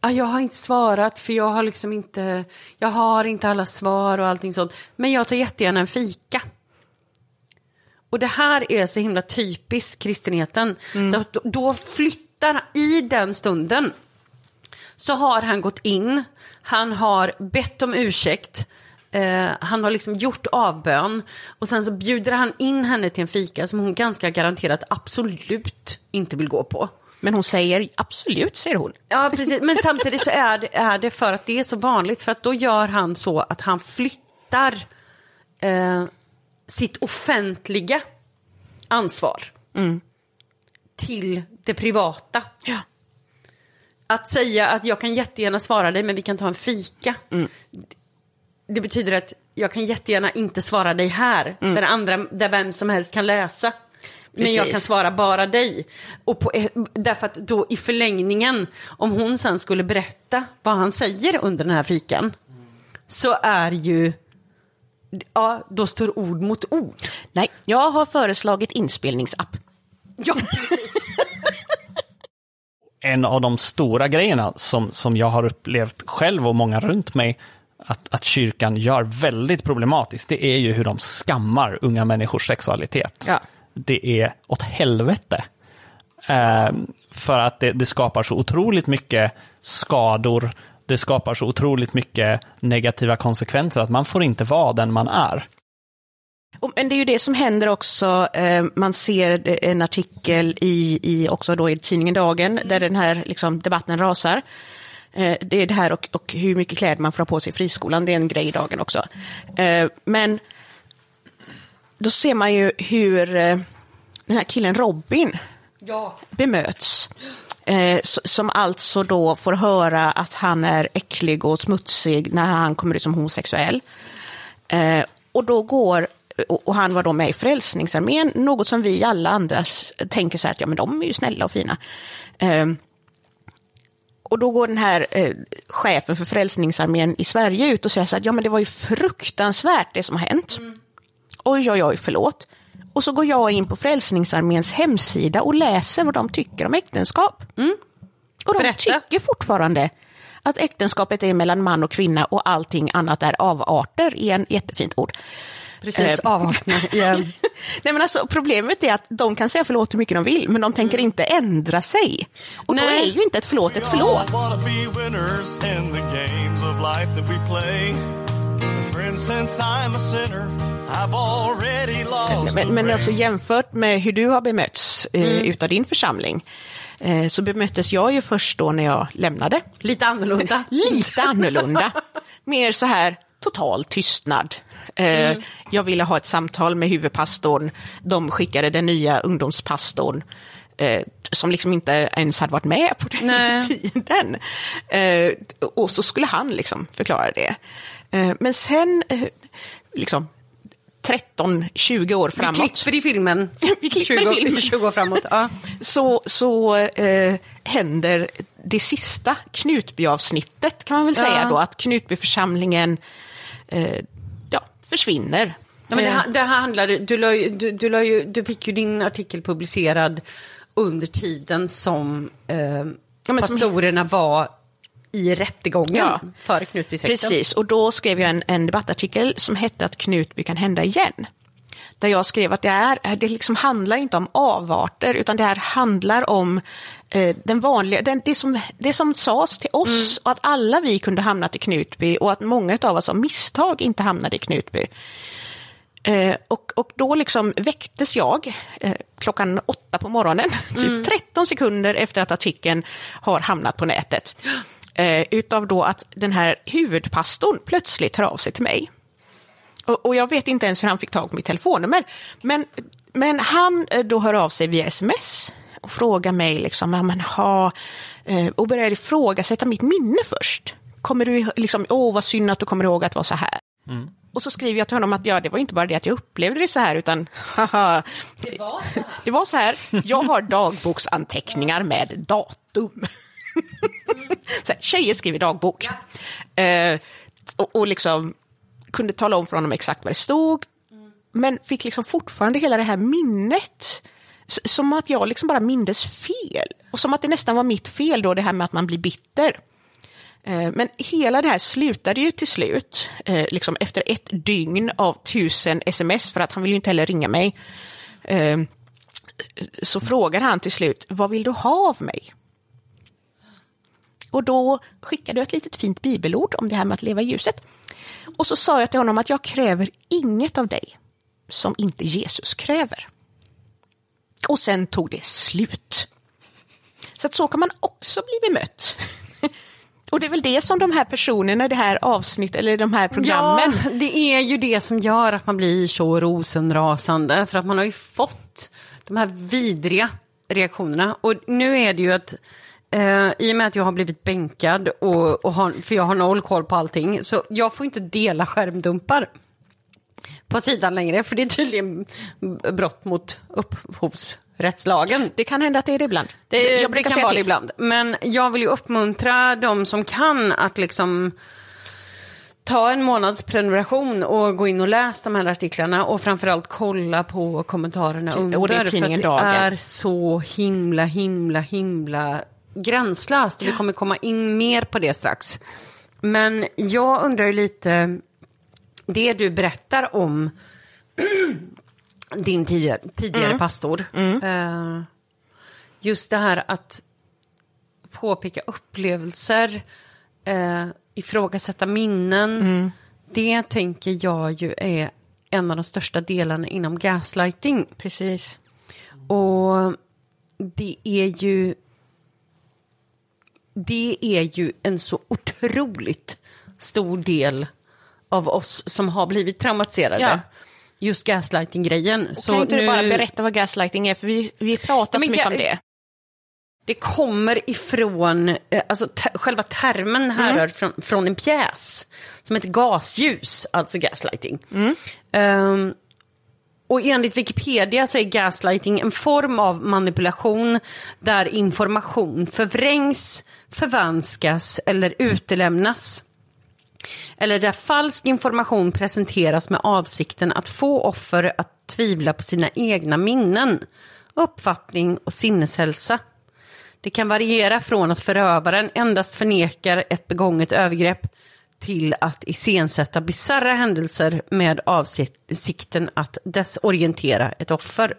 "Ah, jag har inte svarat för jag har liksom inte, jag har inte alla svar och allting sånt. Men jag tar jättegärna en fika. Och det här är så himla typiskt kristenheten. Då, då flyttar, i den stunden, så har han gått in, han har bett om ursäkt, eh, han har liksom gjort avbön och sen så bjuder han in henne till en fika som hon ganska garanterat absolut inte vill gå på. Men hon säger absolut, säger hon. Ja, precis. Men samtidigt så är det, är det för att det är så vanligt. För att då gör han så att han flyttar eh, sitt offentliga ansvar till det privata. Ja. Att säga att jag kan jättegärna svara dig men vi kan ta en fika. Det betyder att jag kan jättegärna inte svara dig här. Där, andra, där vem som helst kan läsa. Men jag Precis. kan svara bara dig. Och på, därför att då i förlängningen, om hon sen skulle berätta vad han säger under den här fikan. Så är ju, ja då står ord mot ord. Nej, jag har föreslagit inspelningsapp. Ja, precis. en av de stora grejerna som, som jag har upplevt själv och många runt mig att, att kyrkan gör väldigt problematiskt, det är ju hur de skammar unga människors sexualitet. Ja. Det är åt helvete. Eh, för att det, det skapar så otroligt mycket skador, det skapar så otroligt mycket negativa konsekvenser att man får inte vara den man är. Men det är ju det som händer också. Eh, man ser en artikel i, i, också då i tidningen Dagen, där den här liksom, debatten rasar. Eh, det är det här och, och hur mycket kläder man får ha på sig i friskolan, det är en grej i Dagen också. Eh, men då ser man ju hur den här killen Robin Ja. bemöts. Eh, som alltså då får höra att han är äcklig och smutsig när han kommer ut som homosexuell. Eh, och då går, och han var då med i Frälsningsarmén, något som vi alla andra tänker så här att ja men de är ju snälla och fina. Eh, och då går den här eh, chefen för Frälsningsarmén i Sverige ut och säger så här, ja men det var ju fruktansvärt det som har hänt. Oj, oj, oj, förlåt. Och så går jag in på Frälsningsarméns hemsida och läser vad de tycker om äktenskap. Och de Berätta. tycker fortfarande att äktenskapet är mellan man och kvinna och allting annat är avarter, i en jättefint ord. Precis, Eh, avvakna igen. Nej, men alltså, problemet är att de kan säga förlåt hur mycket de vill, men de tänker inte ändra sig. Och då Nej. är ju inte ett förlåt ett förlåt. Men, men alltså jämfört med hur du har bemötts eh, mm. utav din församling eh, så bemöttes jag ju först då när jag lämnade. Lite annorlunda. Lite annorlunda. Mer så här total tystnad. Eh, mm. Jag ville ha ett samtal med huvudpastorn. De skickade den nya ungdomspastorn eh, som liksom inte ens hade varit med på den Nej. tiden. Eh, och så skulle han liksom förklara det. Eh, men sen liksom, 13, 20 år framåt. Vi klipper i filmen, Vi klipper 20, i filmen. 20 år framåt. Ja. så så eh, händer det sista Knutby-avsnittet kan man väl säga då, att Knutbyförsamlingen eh, ja, försvinner. Ja, men det, eh. det handlar, du, la, du, du, la du fick ju din artikel publicerad under tiden som eh, ja, pastorerna som... var i rättegången Ja. för Knutbysekten. Precis, och då skrev jag en, en debattartikel som hette att Knutby kan hända igen. Där jag skrev att det, är, det liksom handlar inte om avarter, utan det här handlar om eh, den vanliga, den, det, som, det som sades till oss och att alla vi kunde hamnat i Knutby och att många av oss av misstag inte hamnade i Knutby. Eh, och, och då liksom väcktes jag eh, klockan åtta på morgonen, typ 13 sekunder efter att artikeln har hamnat på nätet. Eh, utav då att den här huvudpastorn plötsligt hör av sig till mig. Och, och jag vet inte ens hur han fick tag på mitt telefonnummer. Men, men han eh, då hör av sig via sms och frågar mig liksom, ja, men, ha, eh, och börjar ifrågasätta mitt minne först. Kommer du liksom, åh vad synd att du kommer ihåg att det var så här. Och så skriver jag till honom att ja, det var inte bara det att jag upplevde det så här, utan haha, det, var så här. det var så här, jag har dagboksanteckningar med datum. så här, tjejer skriver dagbok. Eh, och, och liksom kunde tala om för honom exakt vad det stod, men fick liksom fortfarande hela det här minnet. Som att jag liksom bara mindes fel. Och som att det nästan var mitt fel då, det här med att man blir bitter. Eh, Men hela det här slutade ju till slut, eh, liksom efter ett dygn av tusen sms, för att han vill ju inte heller ringa mig. Eh, Så frågar han till slut, vad vill du ha av mig? Och då skickade jag ett litet fint bibelord om det här med att leva i ljuset. Och så sa jag till honom att jag kräver inget av dig som inte Jesus kräver. Och sen tog det slut. Så att så kan man också bli bemött. Och det är väl det som de här personerna i det här avsnittet, eller de här programmen, Ja, det är ju det som gör att man blir så rosenrasande. För att man har ju fått de här vidriga reaktionerna. Och nu är det ju att eh, i och med att jag har blivit bänkad, och, och har, för jag har noll koll på allting, så jag får inte dela skärmdumpar på sidan längre. För det är tydligen brott mot upphovsrättslagen. det kan hända att det är det ibland. Det, Jag det kan vara det ibland. Men jag vill ju uppmuntra de som kan att liksom ta en månads prenumeration och gå in och läsa de här artiklarna och framförallt kolla på kommentarerna under. Och det är för det är så himla, himla, himla gränslöst. Vi kommer komma in mer på det strax. Men jag undrar ju lite, det du berättar om din tidigare, tidigare Mm. pastor. Eh, just det här att påpeka upplevelser, eh, ifrågasätta minnen. Mm. Det tänker jag ju är en av de största delarna inom gaslighting. Precis. Och det är ju det är ju en så otroligt stor del av oss som har blivit traumatiserade. Ja. Just gaslighting-grejen. Så kan inte du nu- bara berätta vad gaslighting är, för vi, vi pratar Men så mycket om det. Det kommer ifrån, eh, alltså själva termen härrör från, från en pjäs som heter Gasljus, alltså gaslighting. Ehm, och enligt Wikipedia så är gaslighting en form av manipulation där information förvrängs, förvanskas eller utelämnas. Eller där falsk information presenteras med avsikten att få offer att tvivla på sina egna minnen, uppfattning och sinneshälsa. Det kan variera från att förövaren endast förnekar ett begånget övergrepp till att iscensätta bisarra händelser med avsikten att desorientera ett offer.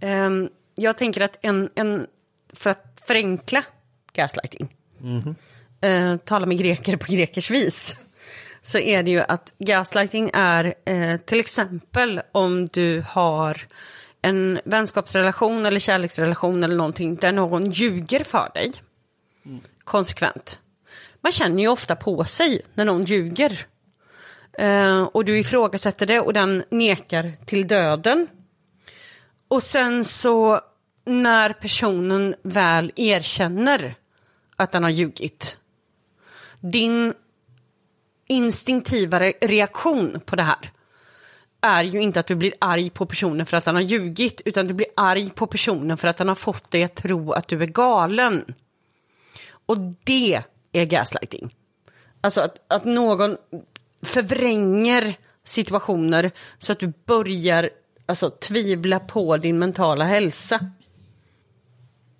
Ehm, jag tänker att en, en, för att förenkla gaslighting, eh, tala med greker på grekers vis, så är det ju att gaslighting är eh, till exempel om du har en vänskapsrelation eller kärleksrelation eller någonting där någon ljuger för dig konsekvent. Man känner ju ofta på sig när någon ljuger. Eh, och du ifrågasätter det och den nekar till döden. Och sen så när personen väl erkänner att den har ljugit. Din instinktiva reaktion på det här är ju inte att du blir arg på personen för att han har ljugit, utan du blir arg på personen för att han har fått dig att tro att du är galen. Och det är gaslighting. Alltså att, att någon förvränger situationer så att du börjar alltså, tvivla på din mentala hälsa.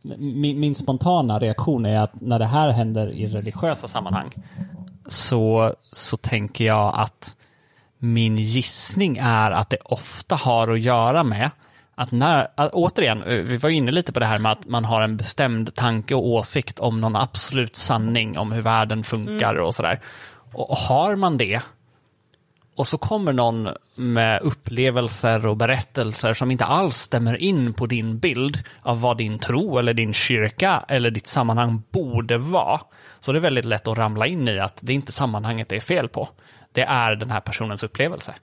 Min, min spontana reaktion är att när det här händer i religiösa sammanhang så, så tänker jag att min gissning är att det ofta har att göra med att när, att, återigen, eh, vi var inne lite på det här med att man har en bestämd tanke och åsikt om någon absolut sanning om hur världen funkar och sådär. Och har man det, och så kommer någon med upplevelser och berättelser som inte alls stämmer in på din bild av vad din tro eller din kyrka eller ditt sammanhang borde vara. Så det är väldigt lätt att ramla in i att det är inte sammanhanget det är fel på. Det är den här personens upplevelse.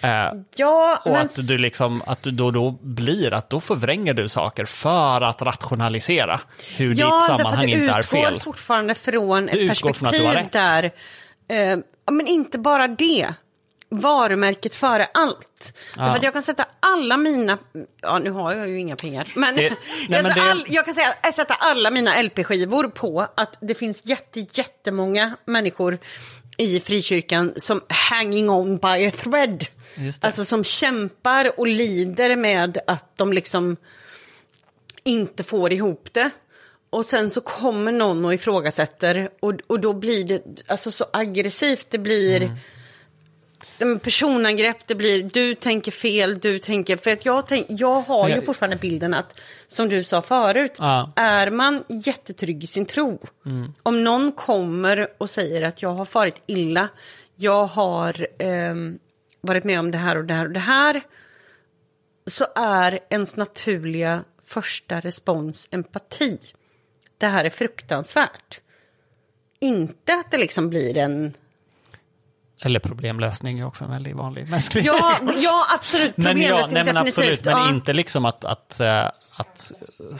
Eh, Ja, och men... att du liksom, att du då, då blir att då förvränger du saker för att rationalisera hur ditt Ja, sammanhang därför inte är att du utgår fel. fortfarande från Du ett perspektiv där, eh, ja, men inte bara det, varumärket före allt. Därför att jag kan sätta alla mina, ja nu har jag ju inga pengar, men, Det- nej, men det- all, jag kan säga, jag sätta alla mina LP-skivor på att det finns jätte, jättemånga människor i frikyrkan som hanging on by a thread. Alltså som kämpar och lider med att de liksom inte får ihop det. Och sen så kommer någon och ifrågasätter och, och då blir det alltså så aggressivt. Det blir mm. Personangrepp, det blir du tänker fel, du tänker... För att jag, tänk, jag har ju fortfarande bilden att, som du sa förut, Ja. är man jättetrygg i sin tro. Om någon kommer och säger att jag har farit illa, jag har ehm, varit med om det här och det här och det här, så är ens naturliga första respons empati. Det här är fruktansvärt. Inte att det liksom blir en... Eller problemlösning är också en väldigt vanlig mänsklig Ja, ja absolut. Men ja, Problemlösning nej, men definitivt. absolut, men ja. inte liksom att, att, eh, att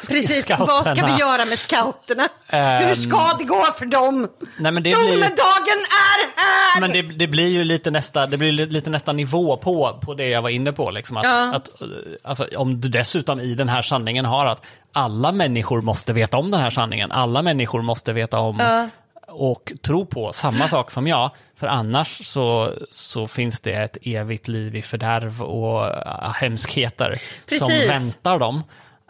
Precis, vad ska vi göra med scouterna? Ehm, Hur ska det gå för dem? Nej, men det blir, Domedagen är här! men det, det blir ju lite nästa, det blir lite nästa nivå på, på det jag var inne på. Liksom, att, Ja. att, alltså, om du dessutom i den här sanningen har att alla människor måste veta om den här sanningen. Alla människor måste veta om och tro på samma sak som jag. För annars så, så finns det ett evigt liv i fördärv och äh, hemskheter som Precis. väntar dem.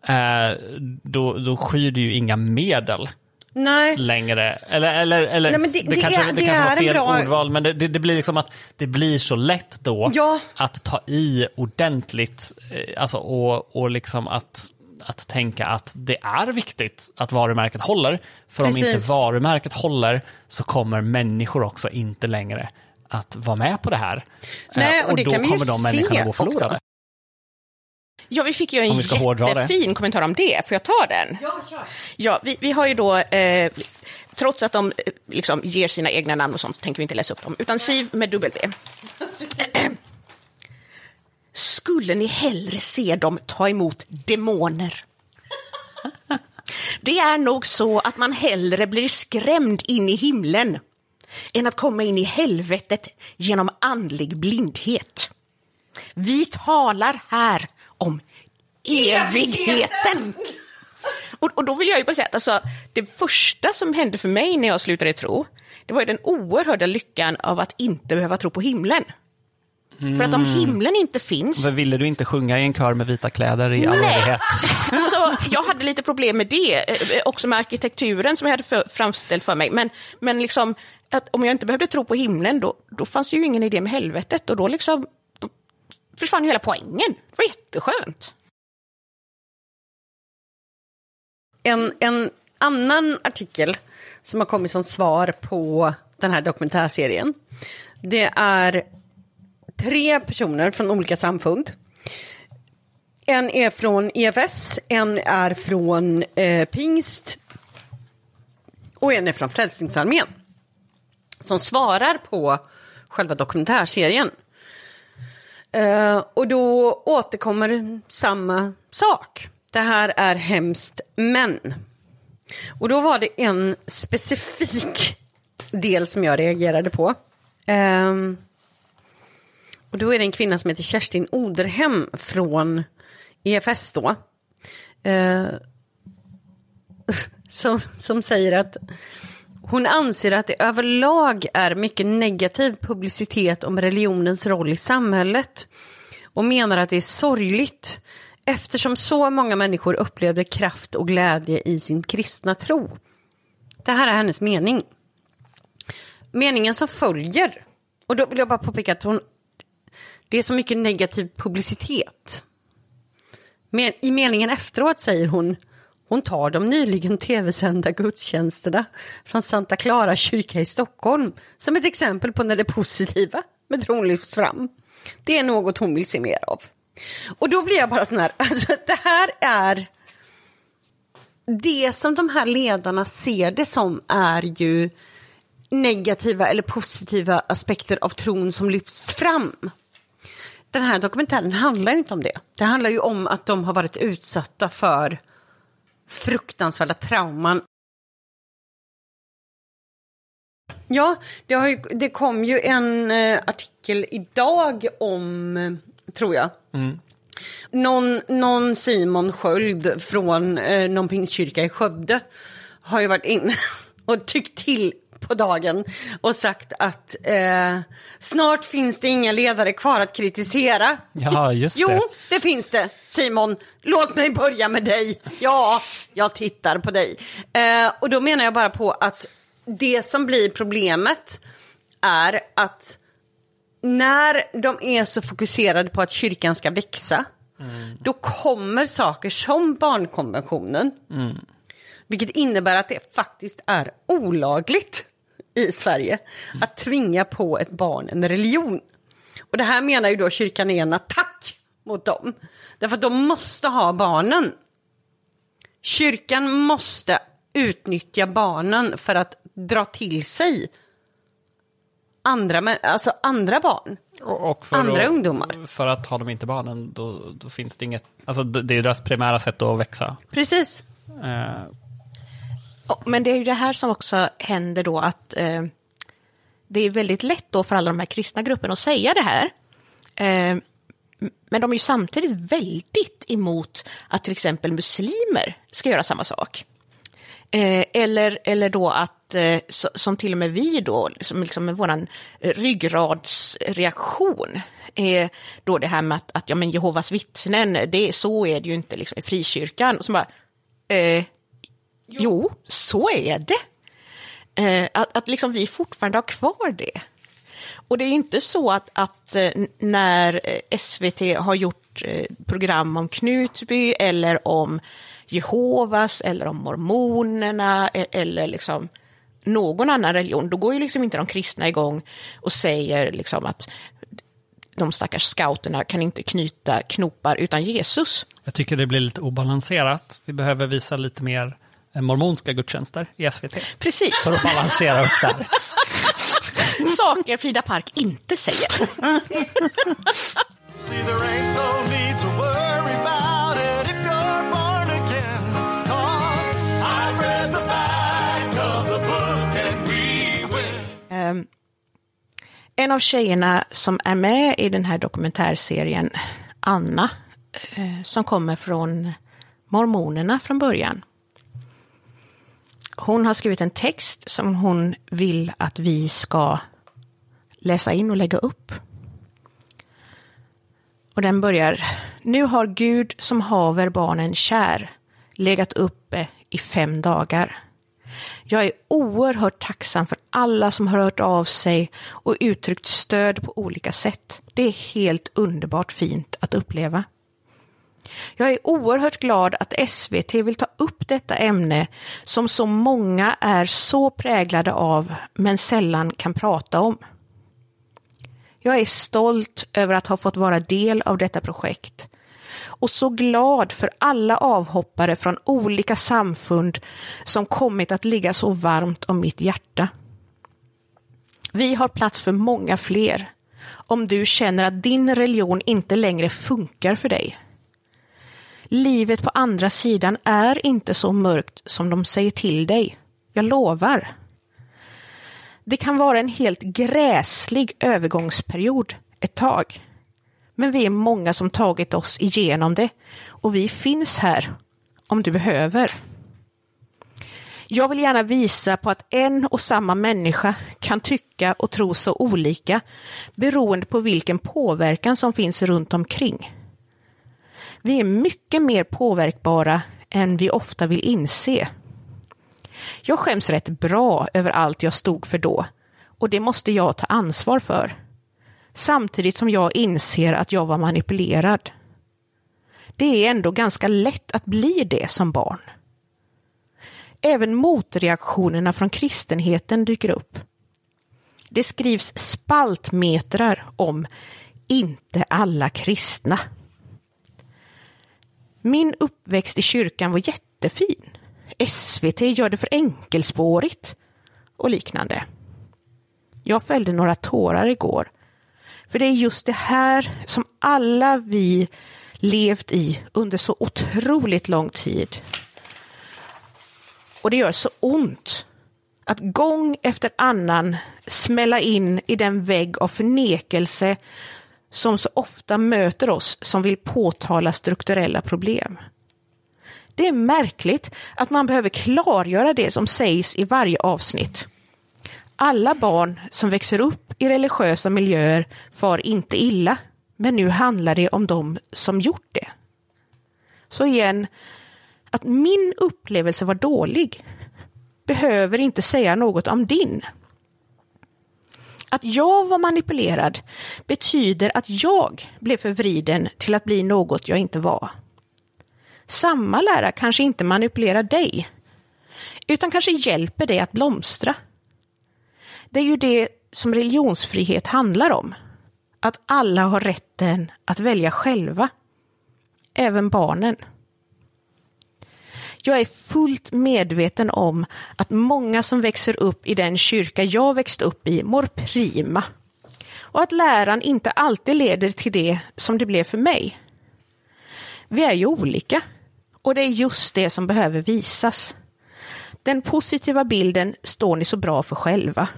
Eh, då, då skyr du ju inga medel Nej. längre. Eller, eller, eller Nej, men det- det kanske, är- det det kanske var fel bra- ordval, men det, det, det blir liksom att det blir så lätt då Ja. att ta i ordentligt eh, alltså, och, och liksom att, att tänka att det är viktigt att varumärket håller. För om inte Precis. varumärket håller så kommer människor också inte längre att vara med på det här. Nej, Eh, och det då kommer de människorna gå förlorade. också. Ja, vi fick ju en jättefin kommentar om det. Får jag ta den? Ja, kör. Ja, vi, vi har ju då, eh, trots att de eh, liksom ger sina egna namn och sånt, tänker vi inte läsa upp dem, utan Siv med W. Skulle ni hellre se dem ta emot demoner? Det är nog så att man hellre blir skrämd in i himlen än att komma in i helvetet genom andlig blindhet. Vi talar här om evigheten. Och, och då vill jag ju bara säga att alltså, det första som hände för mig när jag slutade tro, det var ju den oerhörda lyckan av att inte behöva tro på himlen. För att om himlen inte finns, För ville du inte sjunga i en kör med vita kläder i all evighet? så jag hade lite problem med det, eh, också med arkitekturen som jag hade för, framställt för mig. Men, men liksom, att om jag inte behövde tro på himlen, då, då fanns ju ingen idé med helvetet och då, liksom, då försvann ju hela poängen. Det var jätteskönt. En, en annan artikel som har kommit som svar på den här dokumentärserien. Det är tre personer från olika samfund. En är från EFS, en är från eh, Pingst och en är från Frälsningsarmén. Som svarar på själva dokumentärserien. Eh, och då återkommer samma sak. Det här är hemskt, men. Och då var det en specifik del som jag reagerade på. Ehm, och då är det en kvinna som heter Kerstin Oderhem från EFS då. Eh, som, som säger att hon anser att det överlag är mycket negativ publicitet om religionens roll i samhället och menar att det är sorgligt eftersom så många människor upplevde kraft och glädje i sin kristna tro. Det här är hennes mening. Meningen som följer, och då vill jag bara påpeka att hon, det är så mycket negativ publicitet. Men, I meningen efteråt säger hon, hon tar de nyligen tv-sända gudstjänsterna från Santa Clara kyrka i Stockholm som ett exempel på när det positiva med tron lyfts fram. Det är något hon vill se mer av. Och då blir jag bara sån här, alltså det här är det som de här ledarna ser det som är ju negativa eller positiva aspekter av tron som lyfts fram. Den här dokumentären handlar inte om det. Det handlar ju om att de har varit utsatta för fruktansvärda trauman. Ja, det, har ju, det kom ju en eh, artikel idag om, tror jag, någon, någon Simon Sköld från eh, någon pingstkyrka i Skövde har ju varit inne och tyckt till på dagen och sagt att eh, snart finns det inga ledare kvar att kritisera. Ja, just jo, det. det finns det. Simon, låt mig börja med dig. Ja, jag tittar på dig. Eh, och då menar jag bara på att det som blir problemet är att när de är så fokuserade på att kyrkan ska växa, då kommer saker som barnkonventionen, vilket innebär att det faktiskt är olagligt i Sverige att tvinga på ett barn en religion. Och det här menar ju då kyrkan är en attack mot dem. Därför att de måste ha barnen. Kyrkan måste utnyttja barnen för att dra till sig andra, alltså andra barn. Och Andra att, ungdomar. För att har de inte barnen, då, då finns det inget... Alltså det är deras primära sätt att växa. Precis. Eh, men det är ju det här som också händer då att eh, det är väldigt lätt då för alla de här kristna grupperna att säga det här. Eh, men de är ju samtidigt väldigt emot att till exempel muslimer ska göra samma sak. Eh, eller, eller då att, eh, så, som till och med vi då, som liksom med vår ryggradsreaktion, är då det här med att, att ja, men Jehovas vittnen, det, så är det ju inte liksom, i frikyrkan. Och så bara, eh, jo, så är det. Eh, att, att liksom vi fortfarande har kvar det. Och det är inte så att, att eh, när eh, SVT har gjort eh, program om Knutby eller om Jehovas eller om mormonerna e- eller liksom någon annan religion, då går ju liksom inte de kristna igång och säger liksom att de stackars scouterna kan inte knyta knopar utan Jesus. jag tycker det blir lite obalanserat. Vi behöver visa lite mer mormonska gudstjänster i SVT. Precis, För att balansera upp där. saker Frida Park inte säger. Ehm, en av tjejerna som är med i den här dokumentärserien, Anna, eh, som kommer från mormonerna från början. Hon har skrivit en text som hon vill att vi ska läsa in och lägga upp. Och den börjar, nu har Gud som haver barnen kär legat uppe i fem dagar. Jag är oerhört tacksam för alla som har hört av sig och uttryckt stöd på olika sätt. Det är helt underbart fint att uppleva. Jag är oerhört glad att SVT vill ta upp detta ämne som så många är så präglade av men sällan kan prata om. Jag är stolt över att ha fått vara del av detta projekt och så glad för alla avhoppare från olika samfund som kommit att ligga så varmt om mitt hjärta. Vi har plats för många fler om du känner att din religion inte längre funkar för dig. Livet på andra sidan är inte så mörkt som de säger till dig. Jag lovar. Det kan vara en helt gräslig övergångsperiod ett tag. Men vi är många som tagit oss igenom det och vi finns här om du behöver. Jag vill gärna visa på att en och samma människa kan tycka och tro så olika beroende på vilken påverkan som finns runt omkring. Vi är mycket mer påverkbara än vi ofta vill inse. Jag skäms rätt bra över allt jag stod för då och det måste jag ta ansvar för. Samtidigt som jag inser att jag var manipulerad. Det är ändå ganska lätt att bli det som barn. Även motreaktionerna från kristenheten dyker upp. Det skrivs spaltmetrar om inte alla kristna. Min uppväxt i kyrkan var jättefin. SVT gör det för enkelspårigt och liknande. Jag fällde några tårar igår. För det är just det här som alla vi levt i under så otroligt lång tid. Och det gör så ont att gång efter annan smälla in i den vägg av förnekelse som så ofta möter oss som vill påtala strukturella problem. Det är märkligt att man behöver klargöra det som sägs i varje avsnitt. Alla barn som växer upp i religiösa miljöer far inte illa, men nu handlar det om de som gjort det. Så igen, att min upplevelse var dålig behöver inte säga något om din. Att jag var manipulerad betyder att jag blev förvriden till att bli något jag inte var. Samma lära kanske inte manipulerar dig, utan kanske hjälper dig att blomstra. Det är ju det som religionsfrihet handlar om. Att alla har rätten att välja själva. Även barnen. Jag är fullt medveten om att många som växer upp i den kyrka jag växt upp i mår prima. Och att läran inte alltid leder till det som det blev för mig. Vi är ju olika. Och det är just det som behöver visas. Den positiva bilden står ni så bra för själva.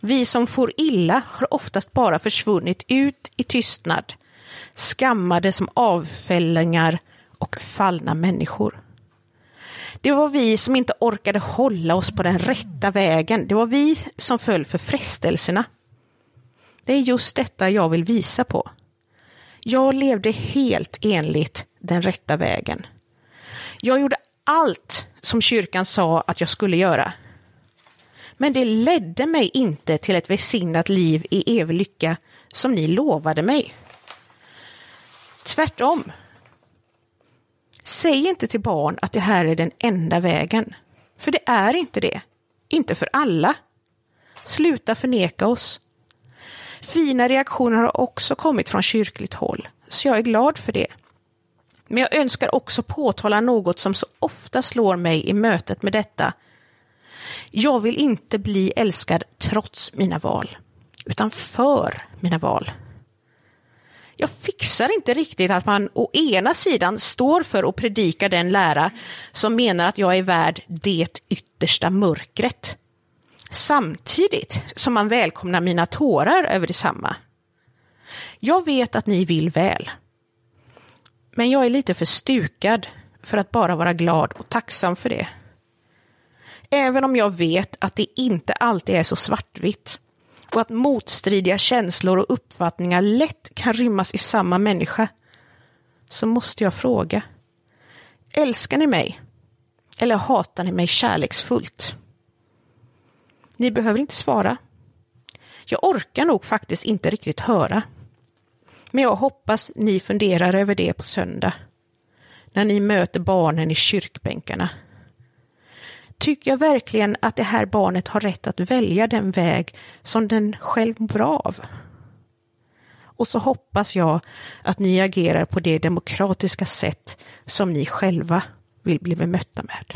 Vi som får illa har oftast bara försvunnit ut i tystnad, skammade som avfällingar och fallna människor. Det var vi som inte orkade hålla oss på den rätta vägen. Det var vi som föll för frestelserna. Det är just detta jag vill visa på. Jag levde helt enligt den rätta vägen. Jag gjorde allt som kyrkan sa att jag skulle göra. Men det ledde mig inte till ett välsignat liv i evig lycka som ni lovade mig. Tvärtom. Säg inte till barn att det här är den enda vägen. För det är inte det. Inte för alla. Sluta förneka oss. Fina reaktioner har också kommit från kyrkligt håll, så jag är glad för det. Men jag önskar också påtala något som så ofta slår mig i mötet med detta. Jag vill inte bli älskad trots mina val, utan för mina val. Jag fixar inte riktigt att man å ena sidan står för och predikar den lära som menar att jag är värd det yttersta mörkret. Samtidigt som man välkomnar mina tårar över detsamma. Jag vet att ni vill väl. Men jag är lite för stukad för att bara vara glad och tacksam för det. Även om jag vet att det inte alltid är så svartvitt och att motstridiga känslor och uppfattningar lätt kan rymmas i samma människa, så måste jag fråga. Älskar ni mig? Eller hatar ni mig kärleksfullt? Ni behöver inte svara. Jag orkar nog faktiskt inte riktigt höra. Men jag hoppas ni funderar över det på söndag, när ni möter barnen i kyrkbänkarna. Tycker jag verkligen att det här barnet har rätt att välja den väg som den själv mår bra av? Och så hoppas jag att ni agerar på det demokratiska sätt som ni själva vill bli bemötta med.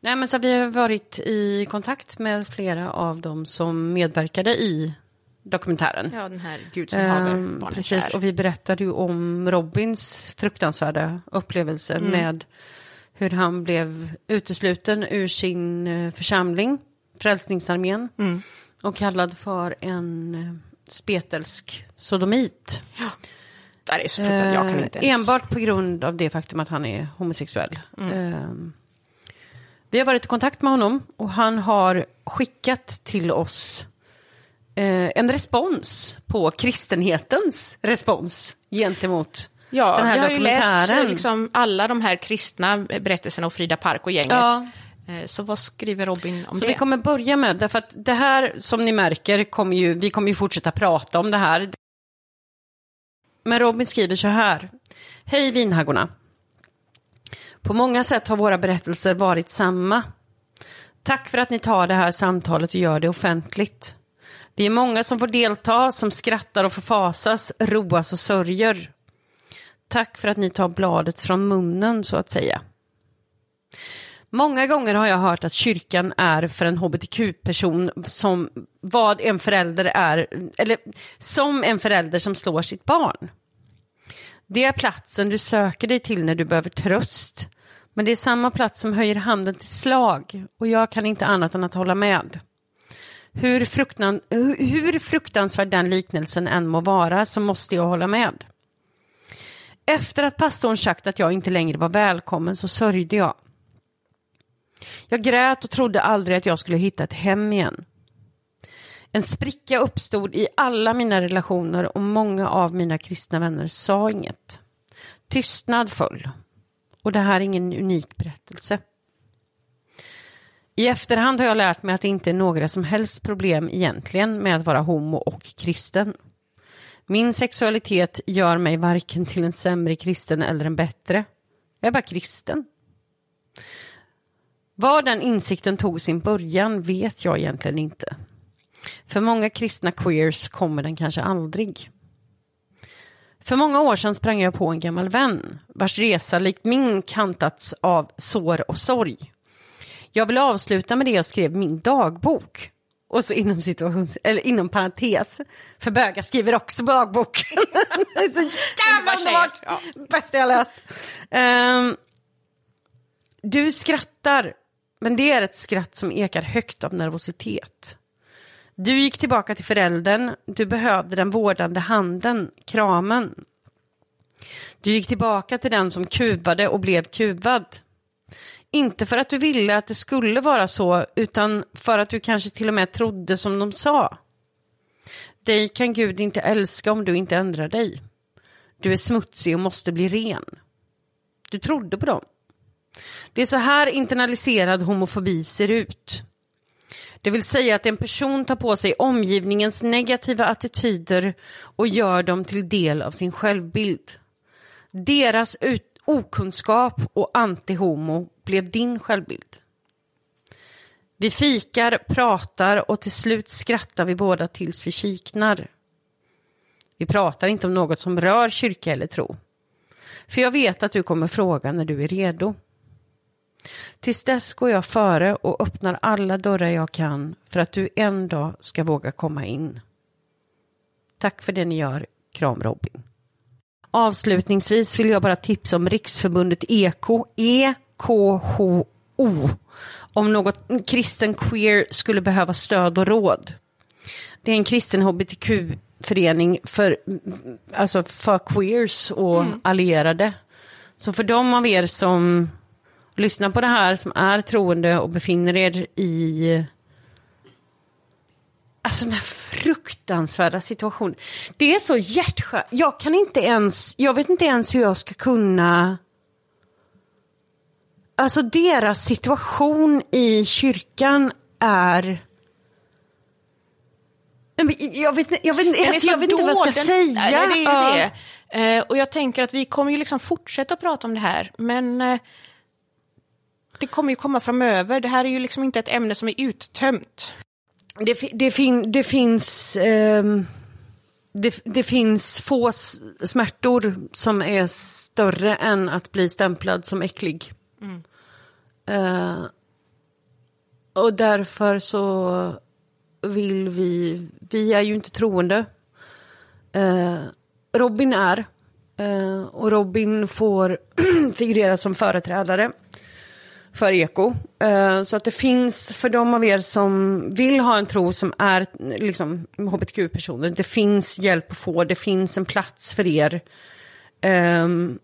Nej, men så vi har varit i kontakt med flera av dem som medverkade i dokumentären. Ja, den här Gud som haver Ehm, barnen precis, kär. och vi berättade ju om Robins fruktansvärda upplevelse Mm. med hur han blev utesluten ur sin eh, församling, Frälsningsarmén, Mm. och kallad för en eh, spetälsk sodomit. Ja, det är så fruktansvärt. Jag kan Eh, inte ens... Enbart på grund av det faktum att han är homosexuell. Mm. Eh, vi har varit i kontakt med honom och han har skickat till oss en respons på kristenhetens respons gentemot Ja, den här jag har ju läst dokumentären. eh, liksom alla de här kristna berättelserna och Frida Park och gänget. Ja. Eh, Så vad skriver Robin om Så det? vi kommer börja med, därför att det här som ni märker, kommer ju, vi kommer ju fortsätta prata om det här. Men Robin skriver så här. Hej vinhaggorna. På många sätt har våra berättelser varit samma. Tack för att ni tar det här samtalet och gör det offentligt. Vi är många som får delta, som skrattar och förfasas, roas och sörjer. Tack för att ni tar bladet från munnen, så att säga. Många gånger har jag hört att kyrkan är för en hbtq-person som vad en förälder är, eller som en förälder som slår sitt barn. Det är platsen du söker dig till när du behöver tröst. Men det är samma plats som höjer handen till slag och jag kan inte annat än att hålla med. Hur, fruktan, hur fruktansvärd den liknelsen än må vara så måste jag hålla med. Efter att pastorn sagt att jag inte längre var välkommen så sörjde jag. Jag grät och trodde aldrig att jag skulle hitta ett hem igen. En spricka uppstod i alla mina relationer och många av mina kristna vänner sa inget. Tystnad föll. Och det här är ingen unik berättelse. I efterhand har jag lärt mig att det inte är några som helst problem egentligen med att vara homo och kristen. Min sexualitet gör mig varken till en sämre kristen eller en bättre. Jag är bara kristen. Var den insikten tog sin början vet jag egentligen inte. För många kristna queers kommer den kanske aldrig. För många år sedan sprang jag på en gammal vän vars resa likt min kantats av sår och sorg. Jag vill avsluta med det jag skrev min dagbok. Och så inom, situations, eller inom parentes, för bögar skriver också dagbok. det är så jävla underbart! Ja. Bästa jag läst. Um, du skrattar, men det är ett skratt som ekar högt av nervositet. Du gick tillbaka till föräldern, du behövde den vårdande handen, kramen. Du gick tillbaka till den som kuvade och blev kuvad. Inte för att du ville att det skulle vara så, utan för att du kanske till och med trodde som de sa. Dig kan Gud inte älska om du inte ändrar dig. Du är smutsig och måste bli ren. Du trodde på dem. Det är så här internaliserad homofobi ser ut. Det vill säga att en person tar på sig omgivningens negativa attityder och gör dem till del av sin självbild. Deras ut okunskap och antihomo blev din självbild. Vi fikar, pratar och till slut skrattar vi båda tills vi kiknar. Vi pratar inte om något som rör kyrka eller tro. För jag vet att du kommer fråga när du är redo. Tills dess går jag före och öppnar alla dörrar jag kan för att du en dag ska våga komma in. Tack för det ni gör. Kram Robin. Avslutningsvis vill jag bara tipsa om Riksförbundet EK, EKHO, om något kristen queer skulle behöva stöd och råd. Det är en kristen hbtq-förening för, alltså för queers och mm. allierade. Så för de av er som lyssnar på det här, som är troende och befinner er i Alltså den här fruktansvärda situationen. Det är så hjärtskönt. Jag kan inte ens, jag vet inte ens hur jag ska kunna... Alltså deras situation i kyrkan är... Jag vet, jag vet, alltså, jag vet inte vad jag ska säga. Nej, det är ju det. Uh, och jag tänker att vi kommer ju liksom fortsätta prata om det här, men uh, det kommer ju komma framöver. Det här är ju liksom inte ett ämne som är uttömt. Det, det, fin, det finns... Eh, det, det, finns få smärtor som är större än att bli stämplad som äcklig. Mm. Eh, och därför så vill vi... Vi är ju inte troende. Eh, Robin är. Eh, och Robin får figurera som företrädare för eko. Eh, så att det finns, för de av er som vill ha en tro som är liksom, hbtq-personer, det finns hjälp att få, det finns en plats för er. Ehm,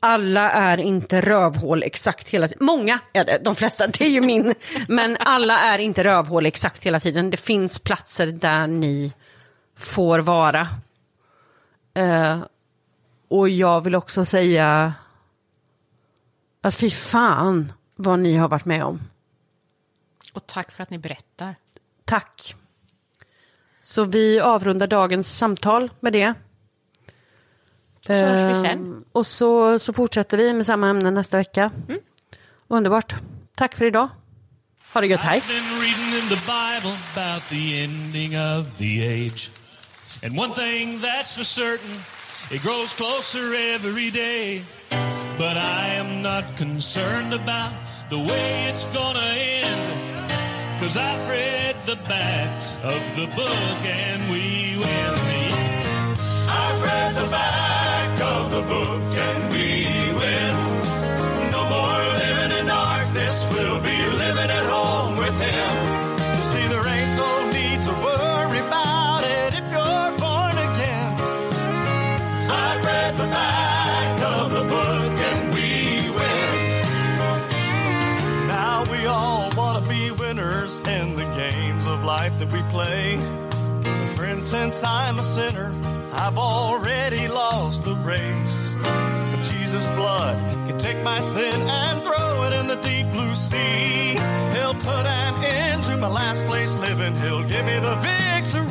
alla är inte rövhål exakt hela tiden. Många är det, de flesta, det är ju min. Men alla är inte rövhål exakt hela tiden. Det finns platser där ni får vara. Eh, och jag vill också säga att fy fan vad ni har varit med om. Och tack för att ni berättar. Tack. Så vi avrundar dagens samtal med det. Så hörs vi sen. Ehm, Och så, så fortsätter vi med samma ämne nästa vecka. Mm. Underbart. Tack för idag. Ha det gött, hej. I've been reading in the Bible about the ending of the age. And one thing that's for certain, it grows closer every day. But I am not concerned about the way it's gonna end. Cause I've read the back of the book and we win. I've read the back of the book and we win. No more living in darkness, we'll be living at home life that we play. But friend, since I'm a sinner, I've already lost the race. But Jesus' blood can take my sin and throw it in the deep blue sea. He'll put an end to my last place living. He'll give me the victory.